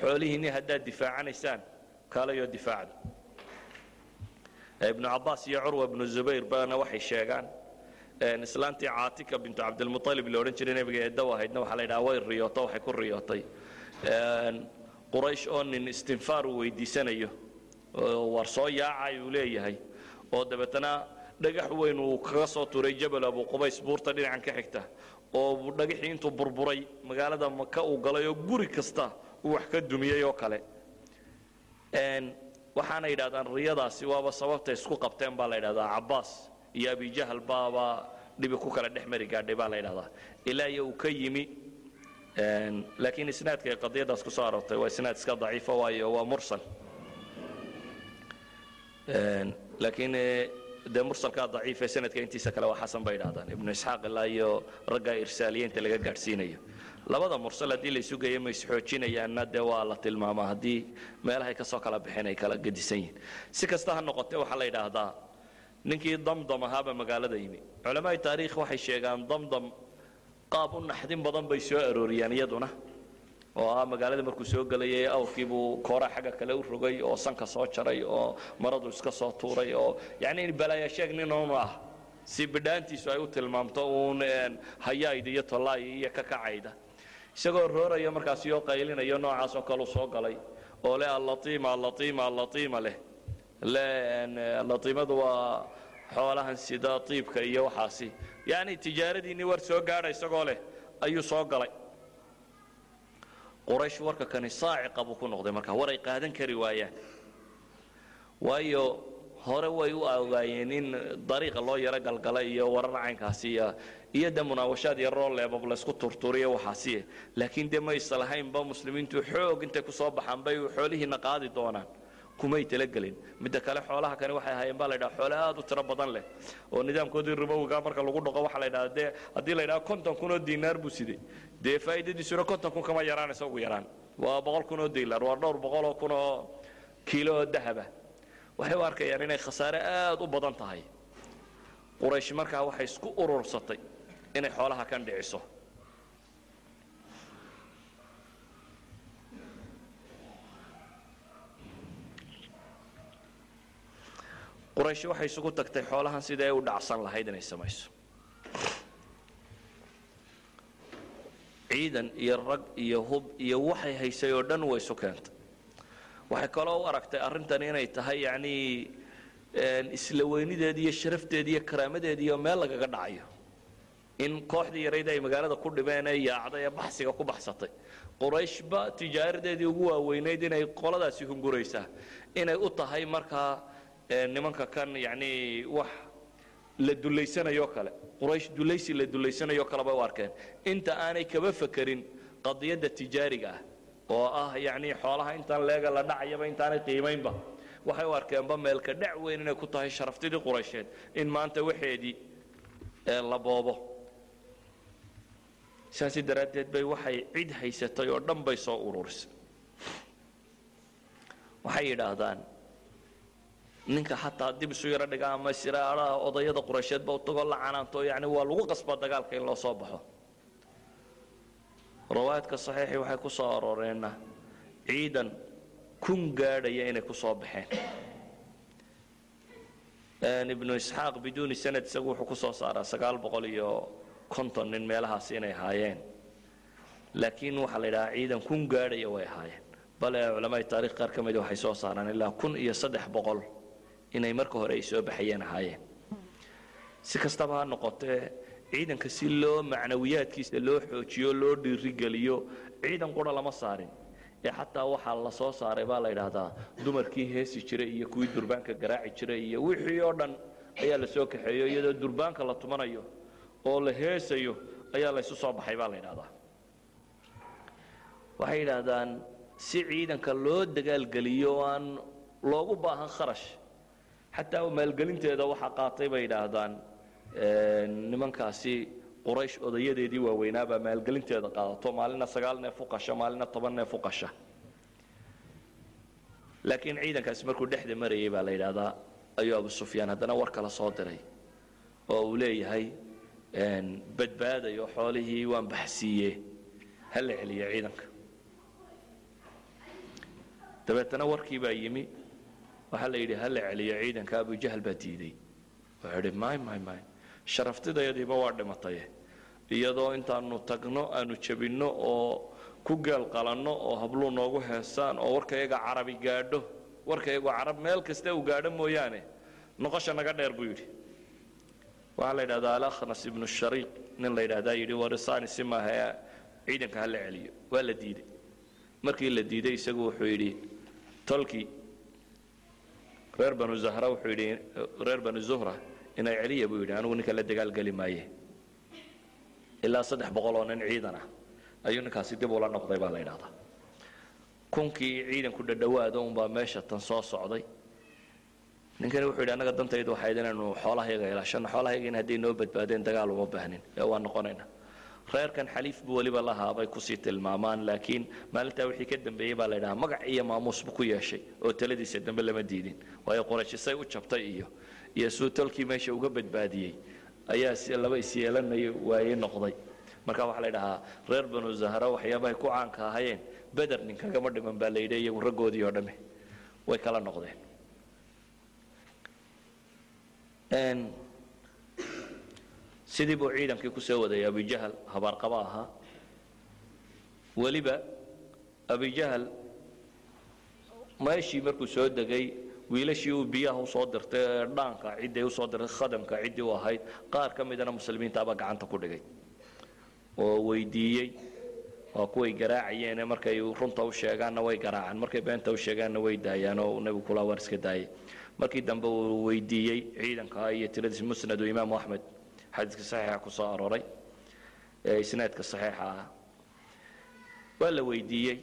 xoolihiinni haddaad difaacanaysaan kaalayoo difaacda. Ibnu cabbaas iyo curwa ibnu zubayr bana waxay sheegaan islaantii caatika bintu cabdilmualib la odhan jiray nebiga eeddaw ahaydna waxaa la yidhaha way riyooto waxay ku riyootay. Quraysh oo nin istinfaar uu weydiisanayo war soo yaacay uu leeyahay oo dabeetana dhagax weyn uu kaga soo tuuray jabal abu qubays buurta dhinacan ka xigta oo dhagaxii intuu burburay magaalada maka uu galay oo guri kasta uu wax ka dumiyey oo kale. Waxaana yidhahdaan riyadaasi waaba sababta isku qabteen baa la yidhahdaa cabbaas iyo abijahal baaba dhibi ku kala dhex mari gaadhay baa la yidhahdaa ilaa iyo uu ka yimi laakiin isnaadka ay qadiyadaas ku soo aroortay waa isnaad iska daciifa waayo waa mursal. Laakiin dee mursalkaa daciife sanadka intiisa kale waa xasan bay idhahdaan ibnu isxaaq ilaa iyo raggaa irsaaliyiinta laga gaadhsiinayo labada mursal haddii la isu geeyo ma isxoojinayaanna dee waa la tilmaamaa haddii meelahay ka soo kala baxeen ay kala gedisan yihiin si kasta ha noqotee waxaa la yidhaahdaa ninkii damdam ahaaba magaalada yimi. Culamaai taariikh waxay sheegaan damdam qaab u naxdin badan bay soo arooriyaan iyaduna oo ah magaalada markuu soo gelayay awrkiibuu kooraa xagga kale u rogay oo sanka soo jaray oo maradu iska soo tuuray oo yacni balaaya sheeg nin unu ah si bidhaantiisu ay u tilmaamto uun hayaayda iyo tollaaya iyo ka kacayda. Isagoo rooraya markaasi oo qaylinayo noocaas oo kaleu soo galay oo leh allatiima allatiima allatiima leh. le latiimadu waa xoolahan sida tiibka iyo waxaasi. Yacni tijaaradiinni war soo gaadha isagoo leh ayuu soo galay. Quraysh warka kani saaciqa buu ku noqday markaa war ay qaadan kari waayaan. Waayo hore way u ogaayeen in dariiqa loo yaro galgalay iyo warar caynkaasi iyo de munaawashaad iyo rooleebab laysku turturiyo waxaasiye laakiin dee maysa lahaynba muslimiintu xoog intay ku baxaan bay xoolihiina qaadi doonaan kumay talagelin midda kale xoolaha kani waxay ahaayeen baa la ydhaha xoole aad u tiro badan leh oo nidaamkoodii ribowiga marka lagu dhaqo waxaa la ydhaha dee haddii la ydhaha konton kun oo diinaar buu siday. Dee faa'iidadiisuna konton kun kama yaraanaysa ugu yaraan. Waa boqol kun oo diilar waa dhowr boqol oo kun oo kiilo oo dahaba. Waxay u arkayaan inay khasaare aad u badan tahay. Quraysh markaa waxay isku urursatay inay xoolaha kan dhiciso quraysh waxay isugu tagtay xoolahan sidai ay u dhacsan lahayd inay samayso. Ciidan iyo rag iyo hub iyo waxay haysay oo dhan way isu keentay. Waxay kaloo u aragtay arrintani inay tahay yacnii isla weynideedi iyo sharafteedi iyo karaamadeedi iyo meel lagaga dhacayo. In kooxdii yarayd ay magaalada ku dhibeen ee yaacday ee baxsiga ku baxsatay. Qurayshba tijaaradeedii ugu waaweynayd inay qoladaasi hunguraysaa inay u tahay markaa nimanka kan yacnii wax la dulaysanayoo kale quraysh dulaysi la dulaysanayoo kale bay u arkeen. Inta aanay kaba fakerin qadiyadda tijaariga ah oo ah yacnii xoolaha intaan leega la dhacayaba intaanay qiimaynba waxay u arkeenba meelka dhac weyn inay ku tahay sharaftidii quraysheed in maanta waxeedii la boobo. Saasi daraaddeed bay waxay cid haysatay oo dhan bay soo ururisay waxay yidhaahdaan ninka xataa dib isu yaro dhiga ama siraaraha odayada quraysheedba u tagoo la yani waa lagu qasbaa dagaalka in loo baxo. Rawaayadka saxiixii waxay ku soo arooreenna ciidan kun gaadhaya inay ku soo baxeen. Ibnu isxaaq biduuni sanad isagu wuxuu ku soo saaraa sagaal boqol iyo konton nin meelahaas inay ahaayeen laakiin waxaa la yidhahaa ciidan kun gaadhaya way ahaayeen bale culamada taarikh qaar ka mida waxay soo saaraan ilaa kun iyo saddex boqol inay marka hore ay soo baxayeen ahaayeen. Si kastaba ha noqotee ciidanka si loo macnawiyaadkiisa loo xoojiyo loo dhiirigeliyo ciidan qura lama saarin. Ee xataa waxaa la soo saaray baa la yidhaahdaa dumarkii heesi jiray iyo kuwii durbaanka garaaci jiray iyo wixii oo dhan ayaa la soo kaxeeyo iyadoo durbaanka la tumanayo oo la heesayo ayaa la ysu soo baxay baa la yidhahdaa waxay yidhaahdaan si ciidanka loo dagaalgeliyo oo aan loogu baahan kharash xataa maalgelinteeda waxaa qaatay bay yidhaahdaan nimankaasi quraysh odayadeedii waaweynaabaa maalgelinteeda qaadato. Maalina sagaal neef u qasha maalina toban neef u qasha. Laakiin ciidankaasi markuu dhexda marayay baa la yidhaahdaa ayuu abu sufyaan haddana war kala soo diray. Oo uu leeyahay badbaadayo xoolihii waan baxsiiye ha la celiyo ciidanka. Dabeetana warkii baa yimi waxaa la yidhi ha la celiyo ciidanka abujahl baa diiday wuxuu idhi may may may. Sharaftidayadiiba waa dhimataye iyadoo intaanu tagno aanu jebinno oo ku geel qalanno oo habluu noogu heesaan oo warkayaga carabi gaadho warkayagu carab meel kasta uu gaadho mooyaane noqosha naga dheer buu yidhi. Waxaa la yidhahdaa alakhnas ibnu shariiq nin la yidhahdaa yidhi warisani si maaha ciidanka ha la celiyo. Waa la diiday markii la diiday isagu wuxuu yidhi tolkii reer banu zahra wuxuu yidhi reer banu zuhra inay celiya buu yidhi anigu ninka la dagaalgeli maaye. Ilaa saddex boqol oo nin ciidan ah ayuu ninkaasi dib ula noqday baa la yidhahdaa kunkii ciidanku dhadhowaada unbaa meesha tan soo socday. Ninkani wuxuu yidhi annaga dantaydu waxayd inaynu xoolahayaga ilaashano xoolahayagina hadday noo badbaadeen dagaal uma baahnin. Ee waa noqonayna reerkan xaliif buu weliba lahaa bay ku sii tilmaamaan laakiin maalintaa wixii ka dambeeyey baa la yidhahaa magac iyo maamuus buu ku yeeshay oo taladiisa dambe lama diidin. Waayo qorashisay u jabtay iyo iyo suu meesha uga badbaadiyey ayaa laba isyeelanaya waaye noqday. Marka waxaa la yidhahaa reer banu zahra waxyaabahay ku caanka ahayeen beder ninkagama dhiman baa la yidhi iyagu raggoodii oo dhamme way kala noqdeen sidii buu ciidankii ku soo wadayay abijahal habaarqaba ahaa. Weliba abijahal meeshii markuu soo degay wiilashii uu biyaha u soo dirtay ee dhaanka ciddii u soo dirtay khadamka ciddii u ahayd qaar ka midana muslimiintaabaa gacanta ku dhigay. Oo weydiiyey waa kuway garaacayeene markay runta u sheegaanna way garaacaan markay beenta u sheegaanna way daayaan oo nebigu kula war iska daayay. Markii dambe uu weydiiyey ciidanka iyo tiradiis musnadu imaamu axmed xadiiska saxiixa ku soo arooray ee isnaadka saxiixa ah. Waa la weydiiyey.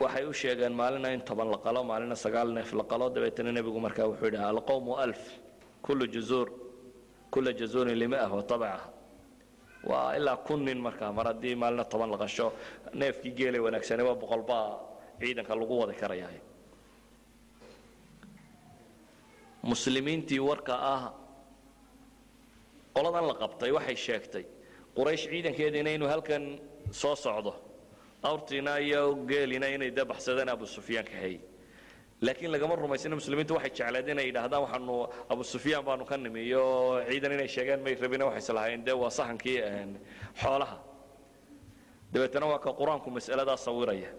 Waxay u sheegeen maalina in toban la qalo maalina sagaal neef la qalo. Dabeetana nebigu markaa wuxuu yidhi alqowmu alf kullu jazuur kulla jazuurin lima'ah wa tabaca waa ilaa kun nin markaa mar haddii maalina toban la qasho neefkii geelay wanaagsane waa boqol baa ciidanka lagu wadi karayaa. Muslimiintii warka ah qoladan la qabtay waxay sheegtay quraysh ciidankeediina inuu halkan soo socdo. Awrtiina iyo geelina inay dee baxsadeen abu sufyaan kaxeeyey laakiin lagama rumaysina muslimiintu waxay jecleed inay yidhaahdaan waxaanu abu sufyaan baanu ka nimi iyo ciidan inay sheegaan may rabina waxay islahaayeen. Dee waa sahankii xoolaha. Dabeetana waa ka qur'aanku mas'aladaa sawiraya.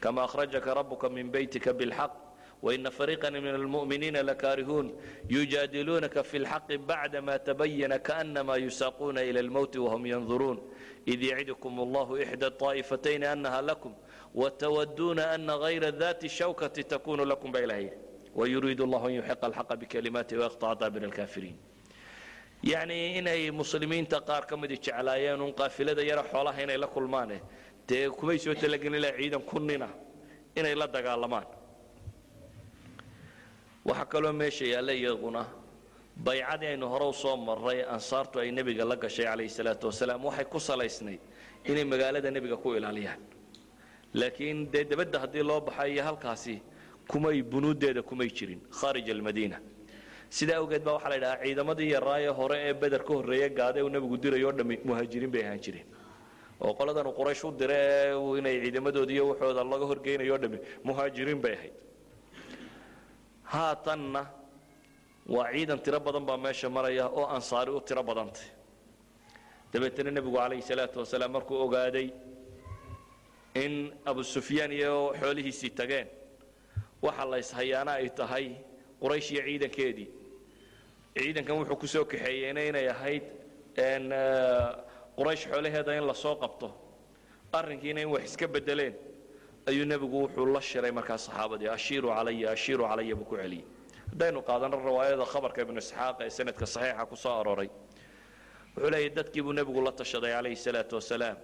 Kama akhrajaka rabuka min beytika bilxaq وإن فريقا من المؤمنين لكارهون يجادلونك في الحق بعدما تبين كأنما يساقون إلى الموت وهم ينظرون إذ يعدكم الله إحدى الطائفتين أنها لكم وتودون أن غير ذات الشوكة تكون لكم بإلهين ويريد الله أن يحق الحق بكلماته ويقطع دابر الكافرين يعني inay muslimiinta qaar ka mid jeclaayeen un qaafilada yara xoolaha inay la kulmaan dee kumay soo talagelin ilaa ciidan kunnina inay la dagaalamaan waxaa kaloo meesha yaalla iyaguna baycadii aynu hore u soo marray ansaartu ay nebiga la gashay calayhi salaatu wasalaam. Waxay ku salaysnayd inay magaalada nebiga ku ilaaliyaan. Laakiin dee debadda haddii loo baxay iyo halkaasi kumay bunuuddeeda kumay jirin khaarij almadiina. Sidaa awgeed baa waxaa la yidhahaa ciidamadii yaraaye hore ee beder ka horreeye gaade uu nebigu dirayo o dhammi muhaajiriin bay ahaan jireen. Oo qoladanu quraysh u dire inay ciidamadoodi iyo waxooda laga horgeynayo o dhammi muhaajiriin bay ahayd haatanna waa ciidan tiro badan baa meesha maraya oo ansaari u tiro badantay. Dabeetana nebigu calayhi salaatu wasalaam markuu ogaaday in abu sufyaan iyo xoolihiisii tageen waxa la ishayaana ay tahay quraysh iyo ciidankeedii. Ciidankan wuxuu ku soo kaxeeyeyna inay ahayd quraysh xoolaheeda in la soo qabto arrinkiina in wax iska bedeleen ayuu nebigu wuxuu la shiray markaa saxaabadii ashiiru calaya ashiiru calaya buu ku celiyey. Haddaynu qaadano riwaayada khabarka ibnu isxaaq ee sanadka saxiixa ku soo aroray wuxuu leeyahy dadkii buu nebigu la tashaday calayhi salaatu wasalaam.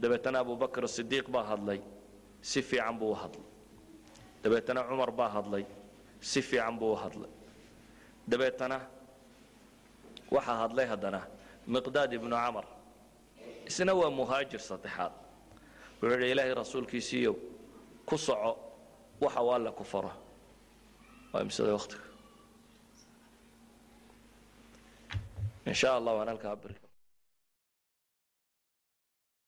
Dabeetana abubakr sidiiq baa hadlay. Si fiican buu u hadlay. Dabeetana cumar baa hadlay. Si fiican buu u hadlay. Dabeetana waxaa hadlay haddana miqdaad ibnu camar. Isna waa muhaajir saddexaad. Wuxuu yidhi ilaahay rasuulkiisiiyow ku soco waxa uu alle ku waa imsada waqtiga. In sha allah waan halkaa bari